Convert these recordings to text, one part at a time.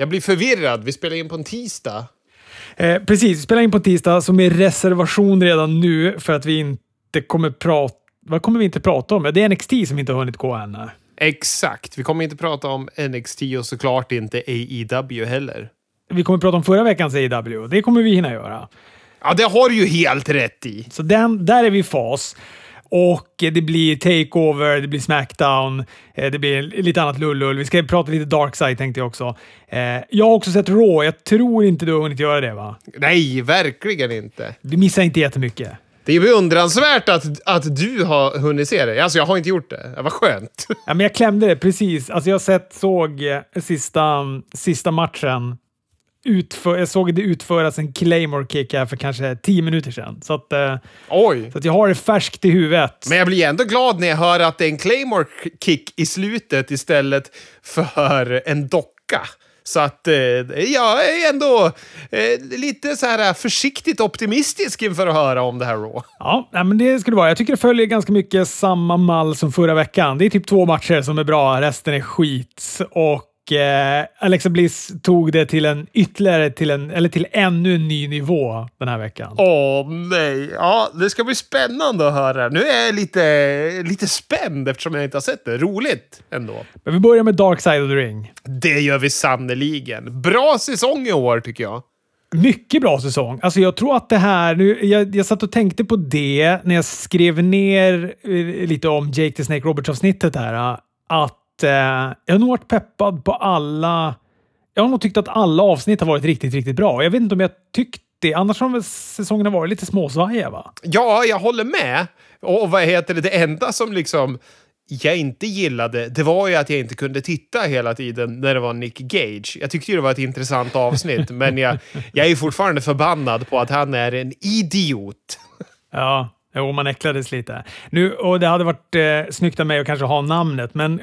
Jag blir förvirrad. Vi spelar in på en tisdag. Eh, precis, vi spelar in på tisdag som är reservation redan nu för att vi inte kommer prata... Vad kommer vi inte prata om? Det är NXT som inte har hunnit gå än. Exakt. Vi kommer inte prata om NXT och såklart inte AEW heller. Vi kommer prata om förra veckans AEW. Det kommer vi hinna göra. Ja, det har du ju helt rätt i. Så den, där är vi i fas. Och det blir Takeover, det blir Smackdown, eh, det blir lite annat lullull. Vi ska prata lite Darkside tänkte jag också. Eh, jag har också sett Raw. Jag tror inte du har hunnit göra det va? Nej, verkligen inte. Vi missar inte jättemycket. Det är beundransvärt att, att du har hunnit se det. Alltså, jag har inte gjort det. Det var skönt. Ja, men jag klämde det precis. Alltså, jag sett, såg eh, sista, sista matchen utför, jag såg det utföras en Claymore kick här för kanske tio minuter sedan. Så att, eh, Oj! så att jag har det färskt i huvudet. Men jag blir ändå glad när jag hör att det är en Claymore kick i slutet istället för en docka. Så att eh, jag är ändå eh, lite så här försiktigt optimistisk inför att höra om det här Raw. Ja, men det skulle det vara. Jag tycker det följer ganska mycket samma mall som förra veckan. Det är typ två matcher som är bra, resten är skit. Och eh, Alexa Bliss tog det till en ytterligare, till en, eller till ännu en ny nivå den här veckan. Åh nej, ja det ska bli spännande att höra. Nu är jag lite, lite spänd eftersom jag inte har sett det. Roligt ändå. Men vi börjar med Dark Side of the Ring. Det gör vi sannoliken. Bra säsong i år tycker jag. Mycket bra säsong. Alltså jag tror att det här... Nu, jag, jag satt och tänkte på det när jag skrev ner eh, lite om Jake the Snake Roberts-avsnittet här. eh, Att eh, jag har nog varit peppad på alla... Jag har nog tyckt att alla avsnitt har varit riktigt, riktigt bra. Jag vet inte om jag tyckt det. Annars har väl säsongerna varit lite småsvajiga, va? Ja, jag håller med. Och vad heter det, det enda som liksom jag inte gillade, det var ju att jag inte kunde titta hela tiden när det var Nick Gage. Jag tyckte ju det var ett intressant avsnitt, men jag, jag är fortfarande förbannad på att han är en idiot. Ja, jo, man äcklades lite. Nu, och det hade varit eh, snyggt av mig att kanske ha namnet, men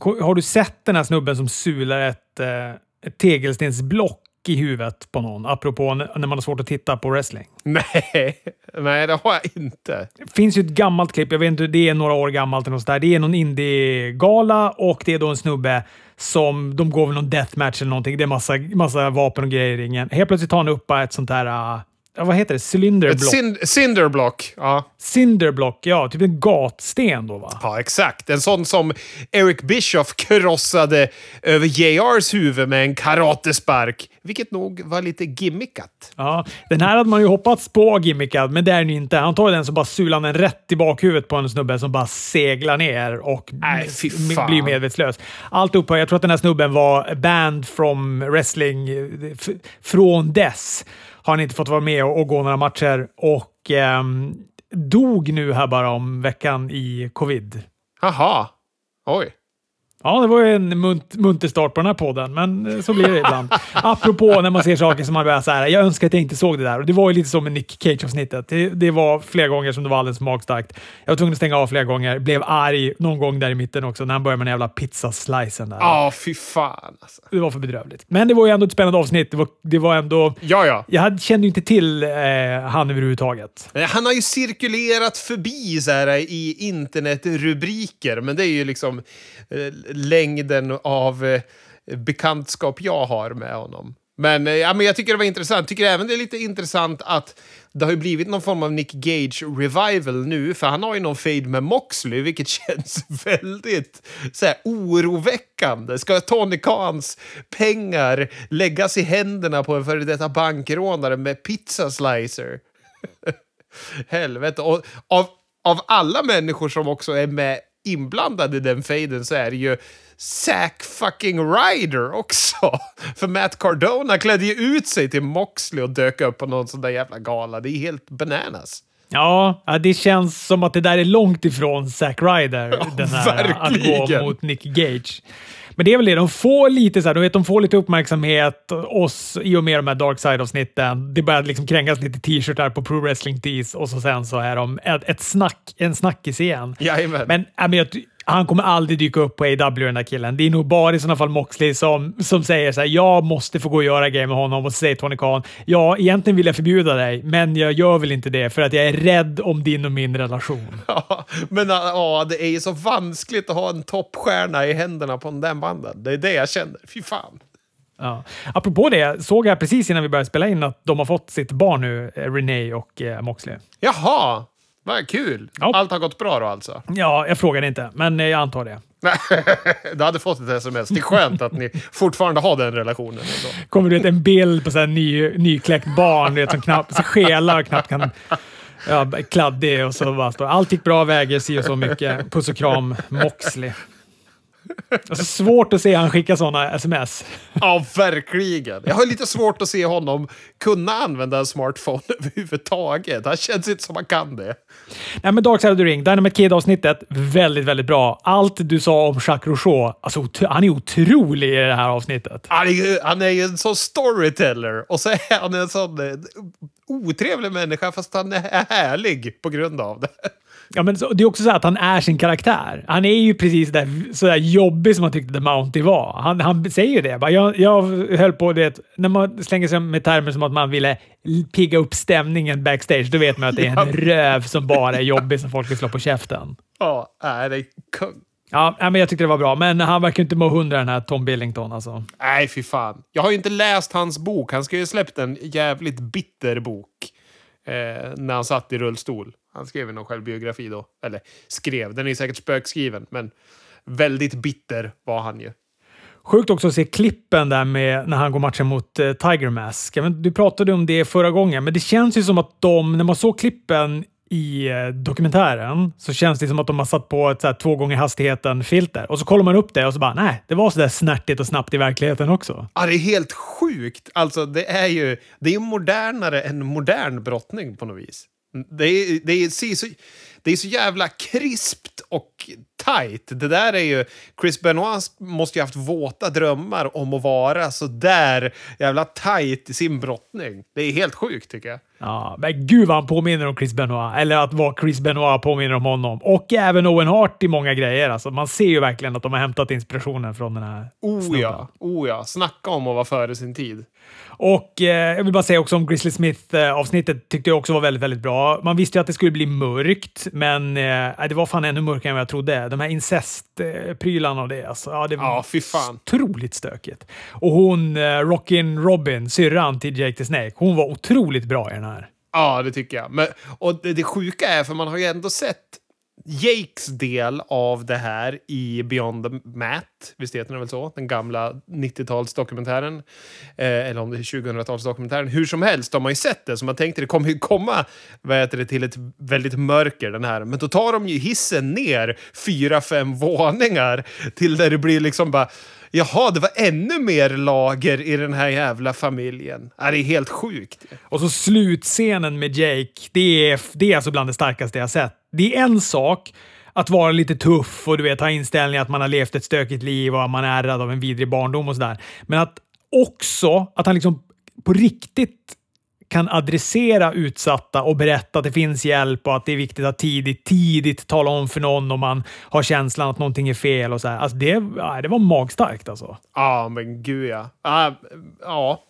har du sett den här snubben som sular ett, eh, ett tegelstensblock i huvudet på någon? Apropå när man har svårt att titta på wrestling. Nej, nej, det har jag inte. Det finns ju ett gammalt klipp, jag vet inte, det är några år gammalt eller något där. Det är någon indie-gala och det är då en snubbe som, de går väl någon deathmatch eller någonting. Det är massa, massa vapen och grejer i ringen. Helt plötsligt tar han upp ett sånt där, uh, ja, vad heter det? Ett Cylinderblock. cin cinderblock. Ja. Cinderblock, ja. Typ en gatsten då va? ja, exakt. En sån som Eric Bischoff krossade över JRs huvud med en karatespark. Vilket nog var lite gimmickat. Ja, den här hade man ju hoppats på gimmickad, men det är den ju inte. Han tar den så bara sular den rätt i bakhuvudet på en snubbe som bara seglar ner och Nej, blir medvetslös. Allt upphör. Jag tror att den här snubben var banned from wrestling från dess. Har han inte fått vara med och, och gå några matcher och eh, dog nu här bara om veckan i covid. Jaha. Oj. Ja, det var ju en munt, munter start på den här podden, men eh, så blir det ibland. Apropå när man ser saker som man börjar så här, jag önskar att jag inte såg det där. Och det var ju lite som med Nick Cage-avsnittet. Det, det var flera gånger som det var alldeles magstarkt. Jag var tvungen att stänga av flera gånger, blev arg någon gång där i mitten också, när han började med den jävla pizzaslicen. Ja, fy fan alltså. Det var för bedrövligt. Men det var ju ändå ett spännande avsnitt. Det var, det var ändå... Ja, ja. Jag hade, kände ju inte till eh, han överhuvudtaget. Men Han har ju cirkulerat förbi så här, i internetrubriker, men det är ju liksom eh, längden av eh, bekantskap jag har med honom. Men, eh, ja, men jag tycker det var intressant. tycker även det är lite intressant att det har ju blivit någon form av Nick Gage revival nu, för han har ju någon fade med Moxley, vilket känns väldigt så här, oroväckande. Ska Tony Khans pengar läggas i händerna på en före detta bankrånare med pizza slicer? Helvete. Och av, av alla människor som också är med inblandade i den fejden så är det ju Zack fucking Ryder också. För Matt Cardona klädde ju ut sig till Moxley och dök upp på någon sån där jävla gala. Det är helt bananas. Ja, det känns som att det där är långt ifrån Zack Ryder. Ja, den här, att gå mot Nick Gage. Men det är väl det, de får lite så här, de, vet, de får lite uppmärksamhet oss i och med de här Dark Side-avsnitten. Det börjar liksom krängas lite t-shirtar på Pro Wrestling Tees och så sen så är de ett, ett snack, en snackis igen. Jajamän. Men, ja, men jag, han kommer aldrig dyka upp på AW den där killen. Det är nog bara i sådana fall Moxley som, som säger så här, jag måste få gå och göra grejer med honom och så säger Tony Khan, ja, egentligen vill jag förbjuda dig, men jag gör väl inte det för att jag är rädd om din och min relation. Ja, men ja, det är ju så vanskligt att ha en toppstjärna i händerna på den banden. Det är det jag känner. Fy fan. Ja. Apropå det, såg jag precis innan vi började spela in att de har fått sitt barn nu, eh, Renee och eh, Moxley. Jaha, vad kul. Ja. Allt har gått bra då alltså? Ja, jag frågade inte, men eh, jag antar det. du hade fått ett sms. Det är skönt att ni fortfarande har den relationen. Ändå. Kommer du en bild på så ny, nykläckt barn du vet, som knappt så skelar och knappt kan... Ja, kladdig och så bara står allt gick bra, väger si och så mycket. Puss och kram, Moxley. Alltså, svårt att se han skicka sådana sms. Ja, verkligen. Jag har lite svårt att se honom kunna använda en smartphone överhuvudtaget. Han känns inte som han kan det. Nej, men Dark Side of the Ring, Dynamite Kid-avsnittet, väldigt, väldigt bra. Allt du sa om Jacques Rougeau, alltså, han är otrolig i det här avsnittet. Han är han är ju en sån storyteller och så är han en sån eh, otrevlig människa fast han är härlig på grund av det. Ja, men så, det är också så att han är sin karaktär. Han är ju precis där, så där jobbig som man tyckte The Mountie var. Han, han säger ju det. Bara, jag, jag höll på det, när man slänger sig med termer som att man ville pigga upp stämningen backstage, då vet man att det är en röv som bara är jobbig som folk vill slå på käften. Ja, nej, det är kung. Ja, ja, men jag tyckte det var bra, men han verkar inte må hundra den här Tom Billington alltså. Nej, fy fan. Jag har ju inte läst hans bok. Han ska ju ha släppt en jävligt bitter bok eh, när han satt i rullstol. Han skrev någon självbiografi då. Eller skrev, den är säkert spökskriven, men väldigt bitter var han ju. Sjukt också att se klippen där med när han går matchen mot eh, Tiger Mask. Vet, du pratade om det förra gången, men det känns ju som att de, när man såg klippen i eh, dokumentären, så känns det som att de har satt på ett så här, två gånger hastigheten-filter. Och så kollar man upp det och så bara, nej, det var så där snärtigt och snabbt i verkligheten också. Ja, det är helt sjukt. Alltså, det är ju det är modernare än modern brottning på något vis. Det är, det är, så, det är så jävla krispt och tight. Det där är ju... Chris Benoit måste ju haft våta drömmar om att vara så där jävla tight i sin brottning. Det är helt sjukt tycker jag. Ja, men gud vad han påminner om Chris Benoit. Eller att vad Chris Benoit påminner om honom. Och även Owen Hart i många grejer. Alltså, man ser ju verkligen att de har hämtat inspirationen från den här Oh snubben. ja, oh ja. Snacka om att vara före sin tid. Och eh, jag vill bara säga också om Grizzly Smith-avsnittet tyckte jag också var väldigt, väldigt bra. Man visste ju att det skulle bli mörkt, men eh, det var fan ännu mörkare än vad jag trodde. De här incestprylarna och det, alltså, ja, det var Ja, fy fan. otroligt stökigt. Och hon, eh, Rockin' Robin, syrran till Jake the Snake, hon var otroligt bra i den här. Ja, det tycker jag. Men, och det, det sjuka är, för man har ju ändå sett Jakes del av det här i Beyond the Mat, visst heter den väl så? Den gamla 90-talsdokumentären. Eh, eller om det är 2000-talsdokumentären. Hur som helst har man ju sett det, så man tänkte det kommer ju komma vad heter det, till ett väldigt mörker den här. Men då tar de ju hissen ner fyra, fem våningar till där det blir liksom bara Jaha, det var ännu mer lager i den här jävla familjen. Det är helt sjukt. Och så slutscenen med Jake, det är, det är alltså bland det starkaste jag sett. Det är en sak att vara lite tuff och du vet ha inställningen att man har levt ett stökigt liv och att man är ärrad av en vidrig barndom och sådär. Men att också att han liksom på riktigt kan adressera utsatta och berätta att det finns hjälp och att det är viktigt att tidigt, tidigt tala om för någon om man har känslan att någonting är fel och så här. Alltså det, det var magstarkt alltså. Ja, men gud ja. Ah, ja.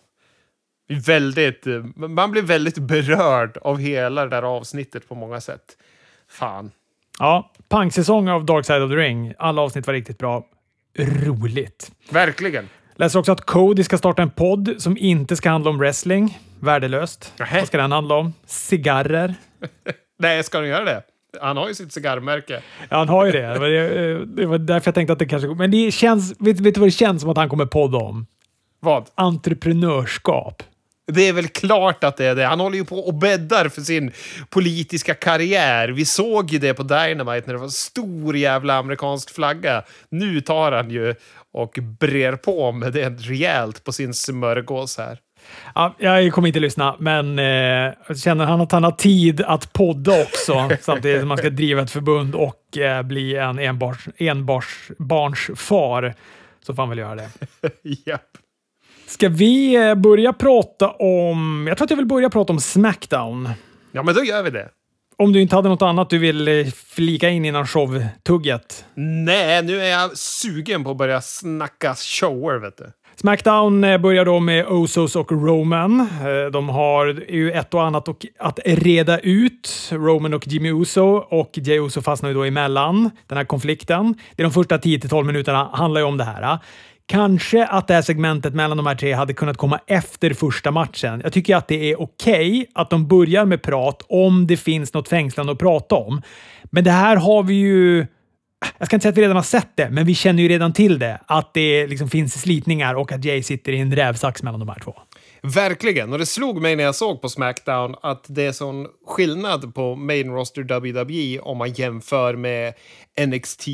Väldigt, man blir väldigt berörd av hela det där avsnittet på många sätt. Fan. Ja, pangsäsong av Dark Side of the Ring. Alla avsnitt var riktigt bra. Roligt. Verkligen. Läser också att Cody ska starta en podd som inte ska handla om wrestling. Värdelöst. Nähä. Vad ska den handla om? Cigarrer. Nej, ska du göra det? Han har ju sitt cigarrmärke. Ja, han har ju det. Det var, det, var därför jag tänkte att det kanske... Men det känns... Vet, vet du vad det känns som att han kommer podda om? Vad? Entreprenörskap. Det är väl klart att det är det. Han håller ju på och bäddar för sin politiska karriär. Vi såg ju det på Dynamite när det var stor jävla amerikansk flagga. Nu tar han ju och brer på med det rejält på sin smörgås här. Ja, jag kommer inte lyssna, men eh, känner han att han har tid att podda också samtidigt som man ska driva ett förbund och eh, bli en enbars, enbars barns far så får han väl göra det. Japp. Ska vi eh, börja prata om... Jag tror att jag vill börja prata om Smackdown. Ja, men då gör vi det. Om du inte hade något annat du vill eh, flika in innan showtugget. Nej, nu är jag sugen på att börja snacka shower, vet du. Smackdown eh, börjar då med Osos och Roman. Eh, de har ju ett och annat att reda ut. Roman och Jimmy Uso och Jay Uso fastnar ju då emellan den här konflikten. Det är de första 10-12 minuterna handlar ju om det här. Kanske att det här segmentet mellan de här tre hade kunnat komma efter första matchen. Jag tycker att det är okej okay att de börjar med prat om det finns något fängslande att prata om. Men det här har vi ju... Jag ska inte säga att vi redan har sett det, men vi känner ju redan till det. Att det liksom finns slitningar och att Jay sitter i en rävsax mellan de här två. Verkligen, och det slog mig när jag såg på Smackdown att det är sån skillnad på main roster WWE om man jämför med NXT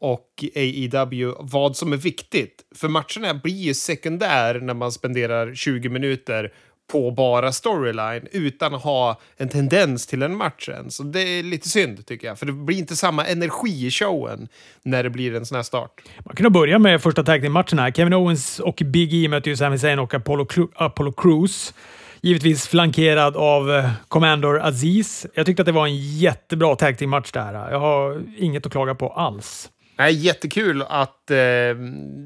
och AEW vad som är viktigt. För matcherna blir ju sekundär när man spenderar 20 minuter på bara storyline utan att ha en tendens till en match än. Så det är lite synd tycker jag, för det blir inte samma energi i showen när det blir en sån här start. Man kan börja med första tag matchen här. Kevin Owens och Big E möter ju Sami Zayn och Apollo, Apollo Crews. Givetvis flankerad av eh, Commander Aziz. Jag tyckte att det var en jättebra tag match här. Jag har inget att klaga på alls. Nej, jättekul att... Eh,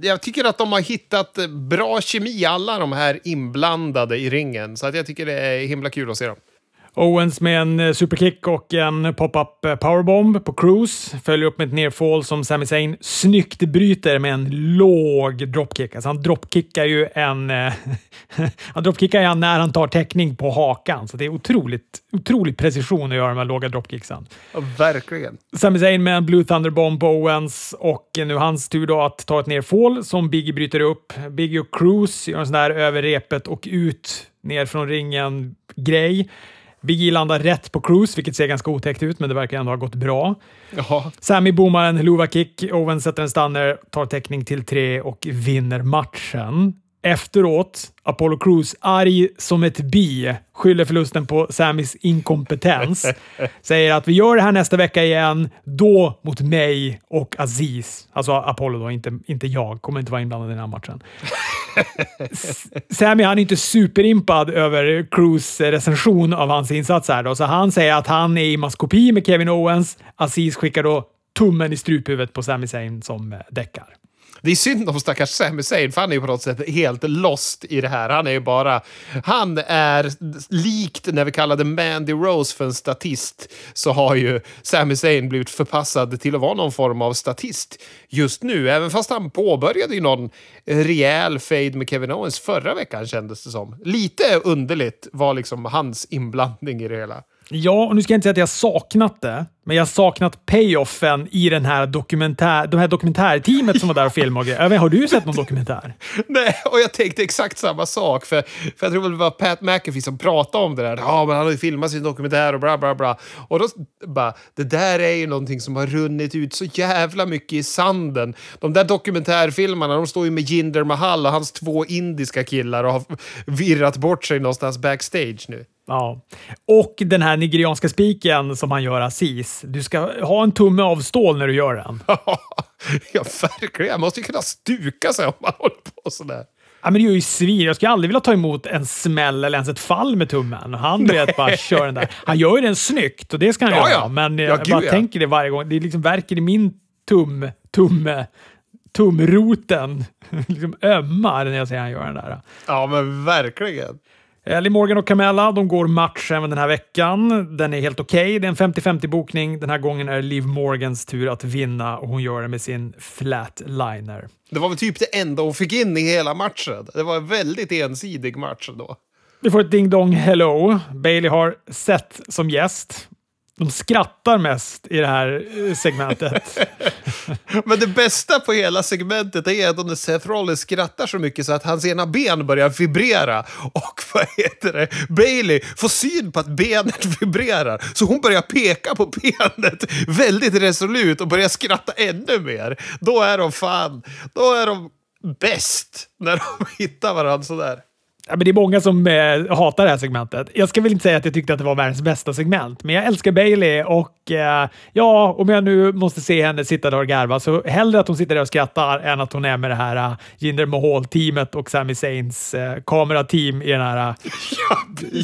jag tycker att de har hittat bra kemi, alla de här inblandade i ringen. Så att jag tycker det är himla kul att se dem. Owens med en eh, superkick och en pop-up eh, powerbomb på Cruise. Följer upp med ett nerfall som Sami Zayn snyggt bryter med en låg dropkick. Alltså han dropkickar ju en... Eh, han dropkickar ju när han tar täckning på hakan. Så det är otroligt, otroligt precision att göra de här låga dropkicksen. Ja, verkligen. Sami Zayn med en Blue Thunderbomb på Owens och nu hans tur då att ta ett nerfall som Biggie bryter upp. Biggie och Cruise gör en sån där över repet och ut ner från ringen grej. Biggie landar rätt på Cruise, vilket ser ganska otäckt ut, men det verkar ändå ha gått bra. Jaha. Sammy boomar en luva kick, Owen sätter en stanner, tar täckning till tre och vinner matchen. Efteråt, Apollo Crews arg som ett bi, skyller förlusten på Sammys inkompetens. Säger att vi gör det här nästa vecka igen, då mot mig och Aziz. Alltså Apollo då, inte, inte jag. Kommer inte vara inblandad i den här matchen. Sammy han är inte superimpad över Crews recension av hans insats här då, så han säger att han är i maskopi med Kevin Owens. Aziz skickar då tummen i struphuvudet på Sami Zayn som däckar. Det är synd om stackars Sam Hussein, för han är ju på något sätt helt lost i det här. Han är ju bara... Han är likt när vi kallade Mandy Rose för en statist, så har ju Sam Hussein blivit förpassad till att vara någon form av statist just nu. Även fast han påbörjade ju någon rejäl fade med Kevin Owens förra veckan kändes det som. Lite underligt var liksom hans inblandning i det hela. Ja, och nu ska jag inte säga att jag saknat det, men jag saknat payoffen i den här dokumentär, de här dokumentärteamet som var där och filmade. Jag har du sett någon dokumentär? Nej, och jag tänkte exakt samma sak. För, för jag tror det var Pat McAfee som pratade om det där. Ja, men han har ju filmat sin dokumentär och bla bla bla. Och då bara, det där är ju någonting som har runnit ut så jävla mycket i sanden. De där dokumentärfilmerna, de står ju med Jinder Mahal och hans två indiska killar och har virrat bort sig någonstans backstage nu. Ja. Och den här nigerianska spiken som han gör Aziz. Du ska ha en tumme av stål när du gör den. ja, verkligen. Man måste ju kunna stuka sig om man håller på sådär. Ja, men det gör ju svin. Jag skulle aldrig vilja ta emot en smäll eller ens ett fall med tummen. Han vet bara kör den där. Han gör ju den snyggt och det ska han ja, göra. Ja. Men jag ja, bara tänker det varje gång. Det liksom verkar i min tum, tumme, tumroten liksom ömmar när jag ser han gör den där. Ja, men verkligen. Ellie Morgan och Camella de går match även den här veckan. Den är helt okej. Okay. Det är en 50-50 bokning. Den här gången är det Liv Morgans tur att vinna och hon gör det med sin flatliner. Det var väl typ det enda hon fick in i hela matchen. Det var en väldigt ensidig match då. Vi får ett ding dong hello. Bailey har sett som gäst de skrattar mest i det här eh, segmentet. Men det bästa på hela segmentet är att när Seth Rollins skrattar så mycket så att hans ena ben börjar vibrera. Och vad heter det? Bailey får syn på att benet vibrerar. Så hon börjar peka på benet väldigt resolut och börjar skratta ännu mer. Då är de fan, då är de bäst när de hittar varandra sådär. Ja, men det är många som eh, hatar det här segmentet. Jag ska väl inte säga att jag tyckte att det var världens bästa segment, men jag älskar Bailey och eh, ja, om jag nu måste se henne sitta där och garva så hellre att hon sitter där och skrattar än att hon är med det här uh, Jinder Mahal-teamet och Sami Zains uh, kamerateam i den här uh,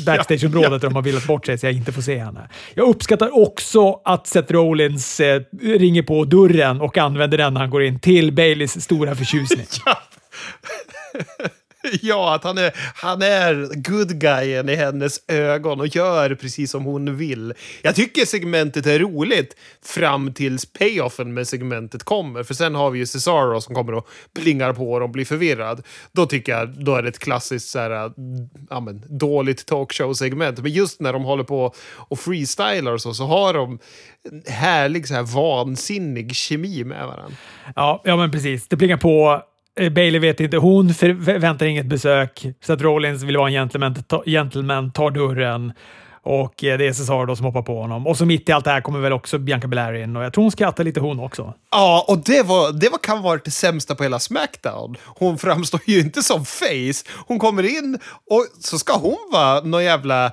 backstageområdet där de har villat bort sig så jag inte får se henne. Jag uppskattar också att Seth Rollins uh, ringer på dörren och använder den när han går in till Baileys stora förtjusning. Ja, att han är, han är good guyen i hennes ögon och gör precis som hon vill. Jag tycker segmentet är roligt fram tills payoffen med segmentet kommer. För sen har vi ju Cesaro som kommer och plingar på och blir förvirrad. Då tycker jag då är det ett klassiskt så här, äh, ja, men, dåligt talkshow-segment. Men just när de håller på och freestylar och så, så har de härlig så här vansinnig kemi med varandra. Ja, ja men precis. Det plingar på Eh, Bailey vet inte, hon förväntar inget besök, så att Rollins vill vara en gentleman, ta, gentleman tar dörren och eh, det är Cesaro då som hoppar på honom. Och så mitt i allt det här kommer väl också Bianca Belair in och jag tror hon skrattar lite hon också. Ja, och det, var, det var, kan vara det sämsta på hela Smackdown. Hon framstår ju inte som face. Hon kommer in och så ska hon vara någon jävla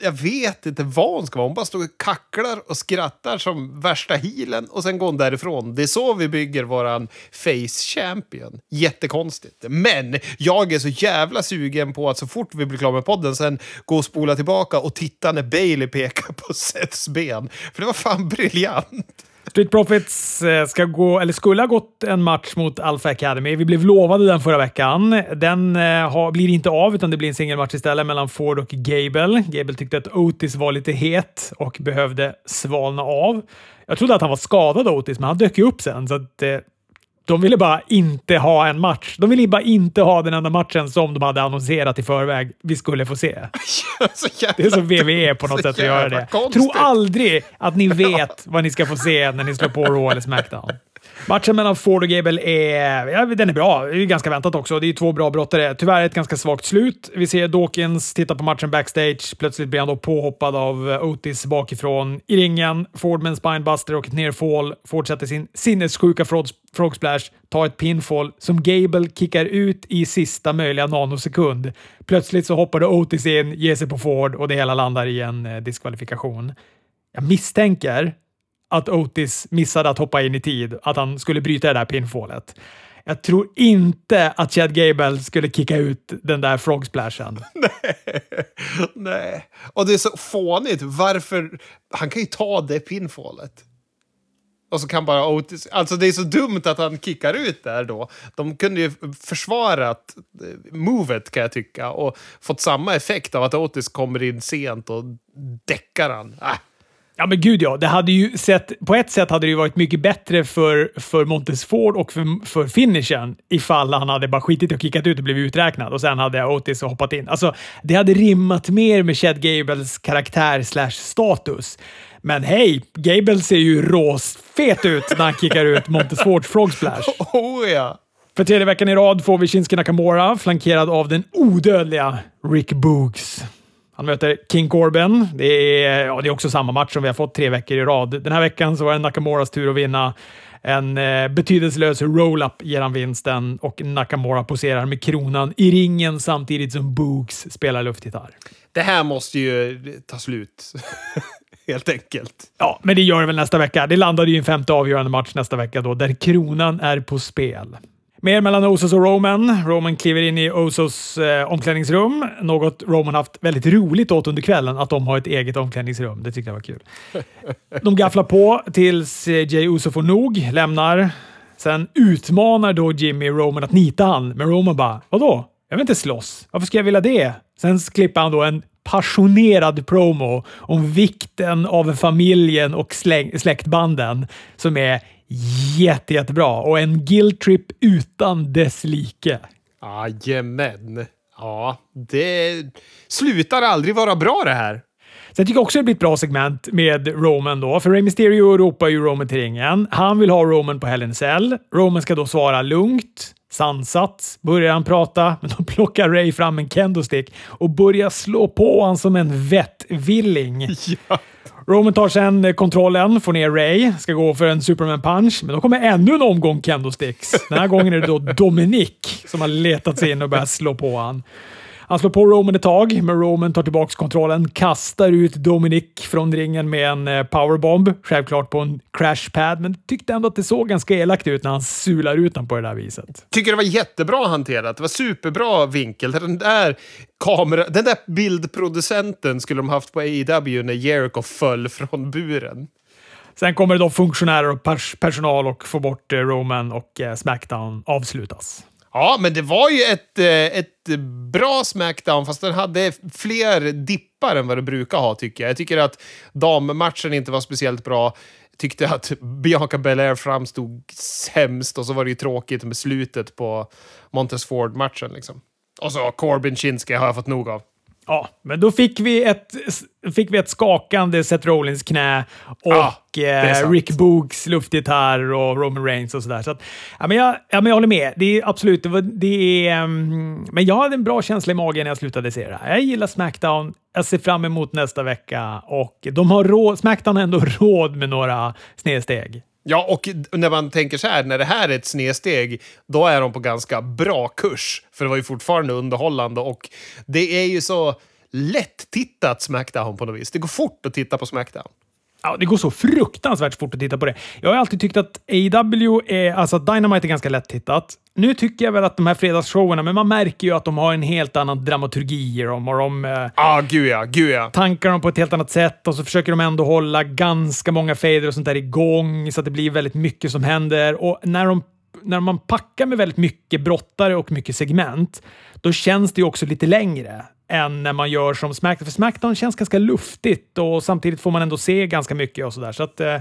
jag vet inte vad hon ska vara. Hon bara står och kacklar och skrattar som värsta healen och sen går hon därifrån. Det är så vi bygger våran face champion. Jättekonstigt. Men jag är så jävla sugen på att så fort vi blir klara med podden sen gå och spola tillbaka och titta när Bailey pekar på Seths ben. För det var fan briljant. Street Profits eh, ska gå, eller skulle ha gått en match mot Alpha Academy. Vi blev lovade den förra veckan. Den eh, har, blir inte av, utan det blir en singelmatch istället mellan Ford och Gable. Gable tyckte att Otis var lite het och behövde svalna av. Jag trodde att han var skadad Otis, men han dök ju upp sen, så att, eh, de ville bara inte ha en match. De ville bara inte ha den enda matchen som de hade annonserat i förväg vi skulle få se. det är så VVE på något sätt att göra det. Konstigt. Tro aldrig att ni vet vad ni ska få se när ni slår på Raw eller Smackdown. Matchen mellan Ford och Gable är, ja, den är bra. Det är ganska väntat också. Det är två bra brottare. Tyvärr ett ganska svagt slut. Vi ser Dawkins titta på matchen backstage. Plötsligt blir han då påhoppad av eh, Otis bakifrån i ringen. Ford med en spinebuster och ett nerfall. Fortsätter sin sinnessjuka frog splash, tar ett pinfall som Gable kickar ut i sista möjliga nanosekund. Plötsligt så hoppar Otis in, ger sig på Ford och det hela landar i en eh, diskvalifikation. Jag misstänker att Otis missade att hoppa in i tid, att han skulle bryta det där pinfallet. Jag tror inte att Chad Gable skulle kicka ut den där frogsplashen. Nej. Nej. Och det är så fånigt. Varför? Han kan ju ta det pinfallet. Och så kan bara Otis... Alltså det är så dumt att han kickar ut där då. De kunde ju försvarat eh, movet kan jag tycka och fått samma effekt av att Otis kommer in sent och däckar han. Äh. Ja, men gud ja. Det hade ju sett, på ett sätt hade det ju varit mycket bättre för, för Montesford och för, för finishen ifall han hade bara skitit och kickat ut och blivit uträknad och sen hade Otis hoppat in. Alltså, det hade rimmat mer med Chad Gables karaktär slash status. Men hej, Gable ser ju råsfet ut när han kickar ut Montesfords Frog Splash. Oh ja! För tredje veckan i rad får vi Shinsuke Nakamura flankerad av den odödliga Rick Boogs. Han möter King Corbin. Det är, ja, det är också samma match som vi har fått tre veckor i rad. Den här veckan så var det Nakamuras tur att vinna. En eh, betydelselös roll-up ger han vinsten och Nakamura poserar med kronan i ringen samtidigt som Boogs spelar luftgitarr. Det här måste ju ta slut. Helt enkelt. Ja, men det gör det väl nästa vecka. Det landade ju i en femte avgörande match nästa vecka då, där kronan är på spel. Mer mellan Osos och Roman. Roman kliver in i Osos eh, omklädningsrum. Något Roman haft väldigt roligt åt under kvällen, att de har ett eget omklädningsrum. Det tyckte jag var kul. De gafflar på tills eh, Jay Uso får nog, lämnar. Sen utmanar då Jimmy Roman att nita han, men Roman bara “Vadå? Jag vill inte slåss. Varför ska jag vilja det?” Sen klipper han då en passionerad promo om vikten av familjen och släktbanden som är jätte, jättebra och en guilt trip utan dess like. Jajamän. Ja, det slutar aldrig vara bra det här. Så jag tycker också det blir ett bra segment med Roman då, för Rey Mysterio ropar ju Roman till ringen. Han vill ha Roman på Hell Cell. Roman ska då svara lugnt, sansat. Börjar han prata, men då plockar Ray fram en kendostick och börjar slå på honom som en vettvilling. Ja. Roman tar sen eh, kontrollen, får ner Ray, ska gå för en Superman punch, men då kommer ännu en omgång kendo-sticks. Den här gången är det då Dominic som har letat sig in och börjat slå på honom. Han slår på Roman ett tag, men Roman tar tillbaka kontrollen, kastar ut Dominic från ringen med en eh, powerbomb. Självklart på en crashpad, men tyckte ändå att det såg ganska elakt ut när han sular ut den på det där viset. Tycker det var jättebra hanterat. Det var superbra vinkel. Den där kamera, den där bildproducenten skulle de haft på AEW när Jericho föll från buren. Sen kommer det då funktionärer och pers personal och får bort eh, Roman och eh, Smackdown avslutas. Ja, men det var ju ett, eh, ett bra Smackdown, fast den hade fler dippar än vad det brukar ha, tycker jag. Jag tycker att dammatchen inte var speciellt bra. Tyckte att Bianca Belair framstod sämst och så var det ju tråkigt med slutet på Montes Ford-matchen. Liksom. Och så Corbin Shinski har jag fått nog av. Ja, men då fick vi ett, fick vi ett skakande Seth Rollins knä och Ja, eh, Rick Boogs luftgitarr och Roman Reigns och sådär. Så att, ja, men jag, ja, men jag håller med. Det är absolut, det, var, det är... Um, men jag hade en bra känsla i magen när jag slutade se det här. Jag gillar Smackdown. Jag ser fram emot nästa vecka och de har råd, Smackdown har ändå råd med några snedsteg. Ja, och när man tänker så här, när det här är ett snedsteg, då är de på ganska bra kurs. För det var ju fortfarande underhållande och det är ju så lätt tittat Smackdown på något vis. Det går fort att titta på Smackdown. Ja, det går så fruktansvärt fort att titta på det. Jag har alltid tyckt att AW är, alltså Dynamite är ganska lätt tittat. Nu tycker jag väl att de här fredagsshowerna, men man märker ju att de har en helt annan dramaturgi i dem och de eh, ah, gud ja, gud ja. tankar dem på ett helt annat sätt och så försöker de ändå hålla ganska många fader och sånt där igång så att det blir väldigt mycket som händer. Och när, de, när man packar med väldigt mycket brottare och mycket segment, då känns det ju också lite längre än när man gör som Smackdown. För Smackdown känns ganska luftigt och samtidigt får man ändå se ganska mycket och sådär. Så att, eh,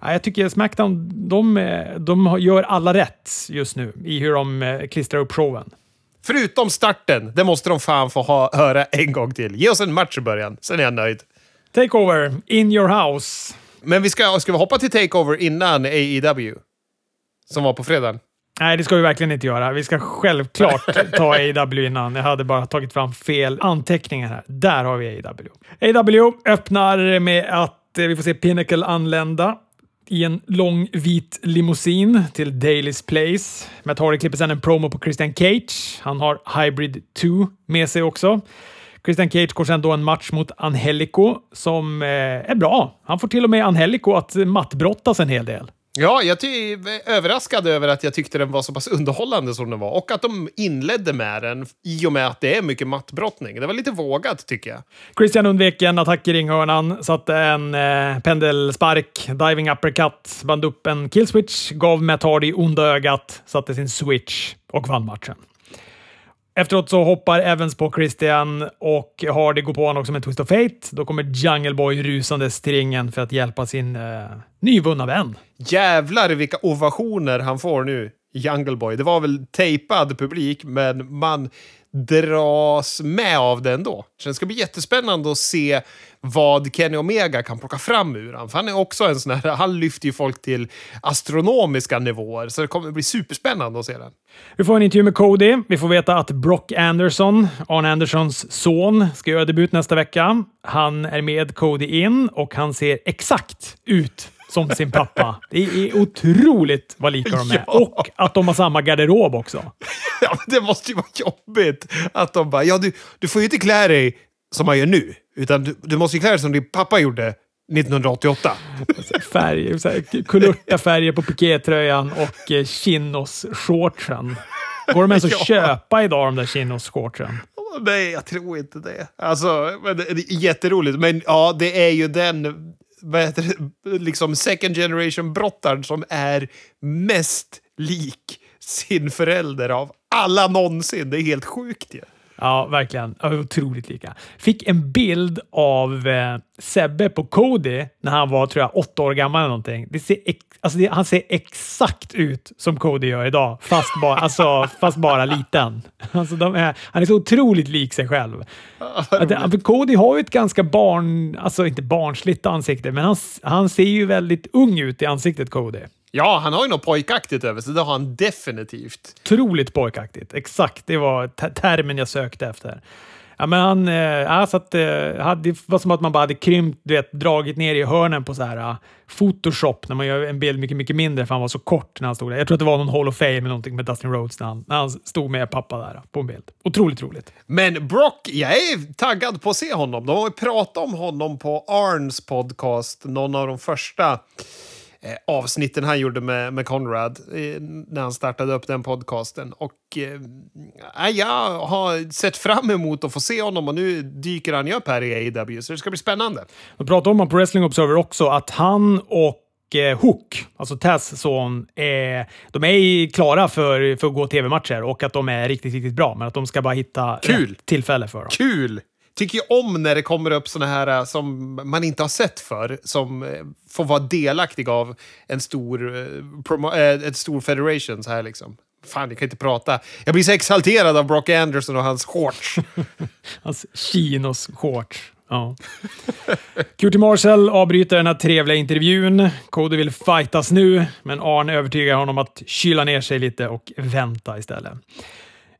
jag tycker Smackdown, de, eh, de gör alla rätt just nu i hur de eh, klistrar upp showen. Förutom starten, det måste de fan få ha, höra en gång till. Ge oss en match i början, sen är jag nöjd. Takeover, in your house. Men vi ska, ska vi hoppa till Takeover innan AEW? Som var på fredagen. Nej, det ska vi verkligen inte göra. Vi ska självklart ta AW innan. Jag hade bara tagit fram fel anteckningar här. Där har vi AW. AW öppnar med att eh, vi får se Pinnacle anlända i en lång vit limousin till Daily's Place. Matt Hardy klipper sedan en promo på Christian Cage. Han har Hybrid 2 med sig också. Christian Cage går sedan då en match mot Angelico som eh, är bra. Han får till och med Angelico att mattbrottas en hel del. Ja, jag är överraskad över att jag tyckte den var så pass underhållande som den var. Och att de inledde med den i och med att det är mycket mattbrottning. Det var lite vågat, tycker jag. Christian undvek en attack i ringhörnan, satte en eh, pendelspark, diving uppercut, band upp en killswitch, gav Matt Hardy onda ögat, satte sin switch och vann matchen. Efteråt så hoppar Evans på Christian och Hardy går på honom också med Twist of Fate. Då kommer Jungle Boy rusandes till ringen för att hjälpa sin eh, nyvunna vän. Jävlar vilka ovationer han får nu, Jungle Boy. Det var väl tejpad publik, men man dras med av det ändå. Så det ska bli jättespännande att se vad Kenny Omega kan plocka fram ur honom. För han är också en sån här, han lyfter ju folk till astronomiska nivåer. Så det kommer bli superspännande att se den. Vi får en intervju med Cody. Vi får veta att Brock Anderson, Arne Andersons son, ska göra debut nästa vecka. Han är med Cody in och han ser exakt ut som sin pappa. Det är otroligt vad lika de är. Ja. Och att de har samma garderob också. Ja, det måste ju vara jobbigt att de bara, ja du, du får ju inte klä dig som man gör nu, utan du, du måste ju klä dig som din pappa gjorde 1988. Färger, kulörta färger på pikétröjan och eh, chinos-shortsen. Går de ens att ja. köpa idag, de där chinos-shortsen? Nej, jag tror inte det. Alltså, men det är jätteroligt. Men ja, det är ju den vad heter det, liksom second generation brottaren som är mest lik sin förälder av alla någonsin. Det är helt sjukt ju. Ja. Ja, verkligen. Otroligt lika. Fick en bild av eh, Sebbe på Cody när han var, tror jag, åtta år gammal eller någonting. Det ser alltså det, han ser exakt ut som Cody gör idag, fast bara, alltså, fast bara liten. Alltså är, han är så otroligt lik sig själv. Att, Cody har ju ett ganska barn, alltså inte barnsligt ansikte, men han, han ser ju väldigt ung ut i ansiktet, Cody. Ja, han har ju något pojkaktigt över sig. Det har han definitivt. Otroligt pojkaktigt. Exakt, det var termen jag sökte efter. Ja, men han, eh, så att, eh, det var som att man bara hade krympt, du vet, dragit ner i hörnen på så här uh, Photoshop när man gör en bild mycket, mycket mindre för han var så kort när han stod där. Jag tror att det var någon Hall of Fame eller någonting med Dustin Rhodes när han, när han stod med pappa där på en bild. Otroligt roligt. Men Brock, jag är taggad på att se honom. De har ju pratat om honom på Arns podcast, någon av de första eh, avsnitten han gjorde med, med Conrad eh, när han startade upp den podcasten. Och eh, jag har sett fram emot att få se honom och nu dyker han ju upp här i AEW, så det ska bli spännande. De pratade om på Wrestling Observer också att han och eh, Hook, alltså Taz son, är, de är klara för, för att gå tv-matcher och att de är riktigt, riktigt bra. Men att de ska bara hitta Kul. tillfälle för dem. Kul! Tycker ju om när det kommer upp såna här eh, som man inte har sett för som eh, får vara delaktig av en stor, eh, eh, ett stor federation så här liksom. Fan, jag kan inte prata. Jag blir så exalterad av Brock Anderson och hans shorts. Hans chinos shorts. Ja. Cutie Marshall avbryter den här trevliga intervjun. Cody vill fightas nu, men Arn övertygar honom att kyla ner sig lite och vänta istället.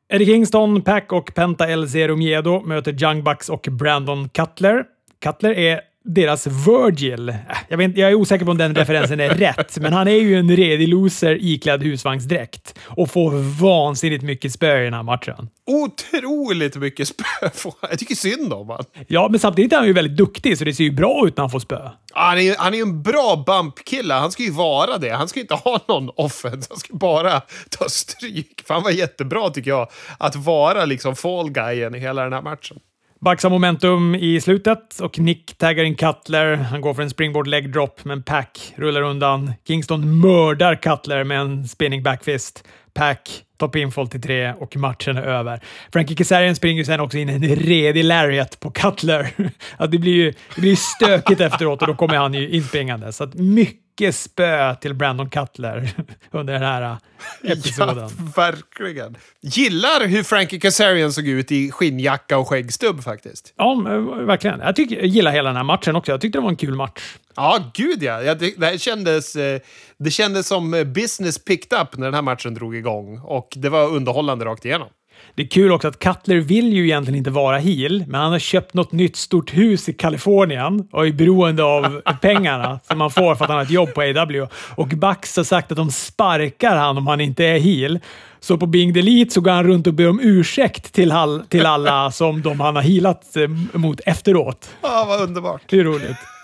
Eddie Kingston, Pack och Penta El Zero Miedo möter Young Bucks och Brandon Cutler. Cutler är deras Virgil. Äh, Jag, vet, jag är osäker på om den referensen är rätt, men han är ju en redig loser iklädd husvagnsdräkt och får vansinnigt mycket spö i den här matchen. Otroligt mycket spö. Jag tycker synd om honom. Ja, men samtidigt är han ju väldigt duktig, så det ser ju bra ut när han får spö. Han är han är en bra bump-kille. Han ska ju vara det. Han ska inte ha någon offense. Han ska bara ta stryk. Han var jättebra, tycker jag, att vara liksom fall guyen i hela den här matchen. Baxar momentum i slutet och Nick taggar in Cutler. Han går för en springboard leg drop, men Pack rullar undan. Kingston mördar Cutler med en spinning backfist. Pack tar pinfall till tre och matchen är över. Frankie Kazarian springer sen också in en redig lariat på Cutler. Att det blir ju det blir stökigt efteråt och då kommer han ju inspringande. Så att mycket spö till Brandon Cutler under den här episoden. Ja, verkligen. Gillar hur Frankie Kazarian såg ut i skinnjacka och skäggstubb faktiskt. Ja, men verkligen. Jag, tycker, jag gillar hela den här matchen också. Jag tyckte det var en kul match. Ja, gud ja. det, här kändes, eh, det kändes som eh, business picked up när den här matchen drog igång. Och det var underhållande rakt igenom. Det är kul också att Cutler vill ju egentligen inte vara heel, men han har köpt något nytt stort hus i Kalifornien och är beroende av pengarna som man får för att han har ett jobb på AW. Och Bucks har sagt att de sparkar han om han inte är heel. Så på Bing Delete så går han runt och ber om ursäkt till, all, till alla som de han har healat eh, mot efteråt. Ja, vad underbart. Det är roligt.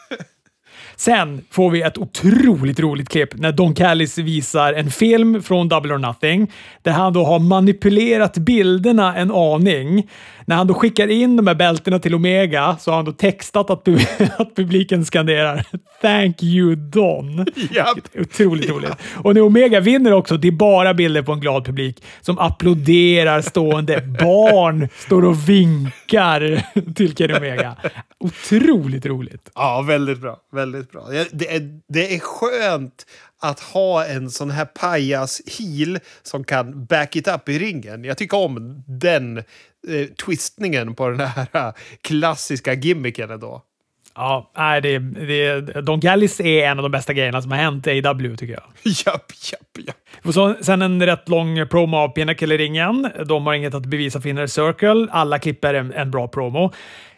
Sen får vi ett otroligt roligt klipp när Don Callis visar en film från Double or Nothing där han då har manipulerat bilderna en aning. När han då skickar in de här bältena till Omega så har han då textat att, pub- att publiken skanderar “Thank you Don”. Japp. Otroligt roligt. Och när Omega vinner också, det är bara bilder på en glad publik som applåderar stående. Barn står och vinkar till Kenny Omega. Otroligt roligt. Ja, väldigt bra. Väldigt bra. Det är, det är skönt att ha en sån här pajas heel som kan back it up i ringen. Jag tycker om den eh, twistningen på den här eh, klassiska gimmicken ändå. Ja, nej, det, det, Don Gallis är en av de bästa grejerna som har hänt i AW tycker jag. Japp, japp, japp. Och så, sen en rätt lång promo av Pinnacle i ringen. De har inget att bevisa för Inner Circle. Alla klipper en, en bra promo.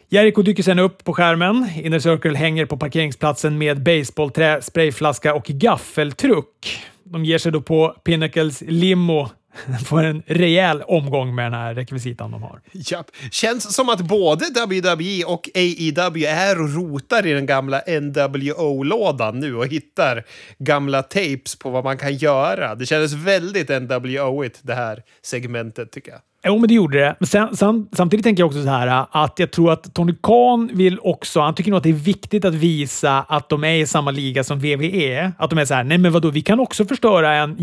Jericho dyker sen upp på skärmen. Inner Circle hänger på parkeringsplatsen med baseballträ, sprayflaska och gaffeltruck. De ger sig då på Pinnacles limo. Får en rejäl omgång med den här rekvisitan de har. Japp. Känns som att både WWE och AEW är och rotar i den gamla NWO-lådan nu och hittar gamla tapes på vad man kan göra. Det kändes väldigt NWO-igt det här segmentet tycker jag. Jo, men det gjorde det. Men sen, sam, samtidigt tänker jag också så här att jag tror att Tony Khan vill också, han tycker nog att det är viktigt att visa att de är i samma liga som WWE. Att de är så här, nej men vadå, vi kan också förstöra en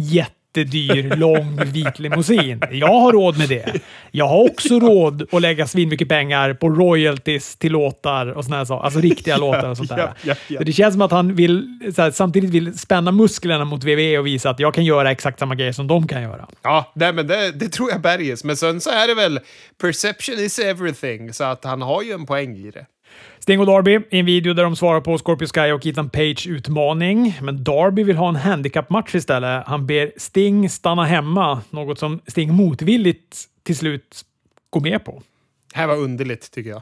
jättedyr, lång vit limousin. Jag har råd med det. Jag har också råd att lägga svinmycket pengar på royalties till låtar och såna här saker. Alltså riktiga låtar och sånt där. Så det känns som att han vill, här, samtidigt vill spänna musklerna mot WWE och visa att jag kan göra exakt samma grejer som de kan göra. Ja, nej, men det, det tror jag berges. Men sen så är det väl perception is everything, så att han har ju en poäng i det. Sting och Darby i en video där de svarar på Scorpio Sky och Ethan Page utmaning. Men Darby vill ha en handicap-match istället. Han ber Sting stanna hemma, något som Sting motvilligt till slut går med på. Det här var underligt tycker jag.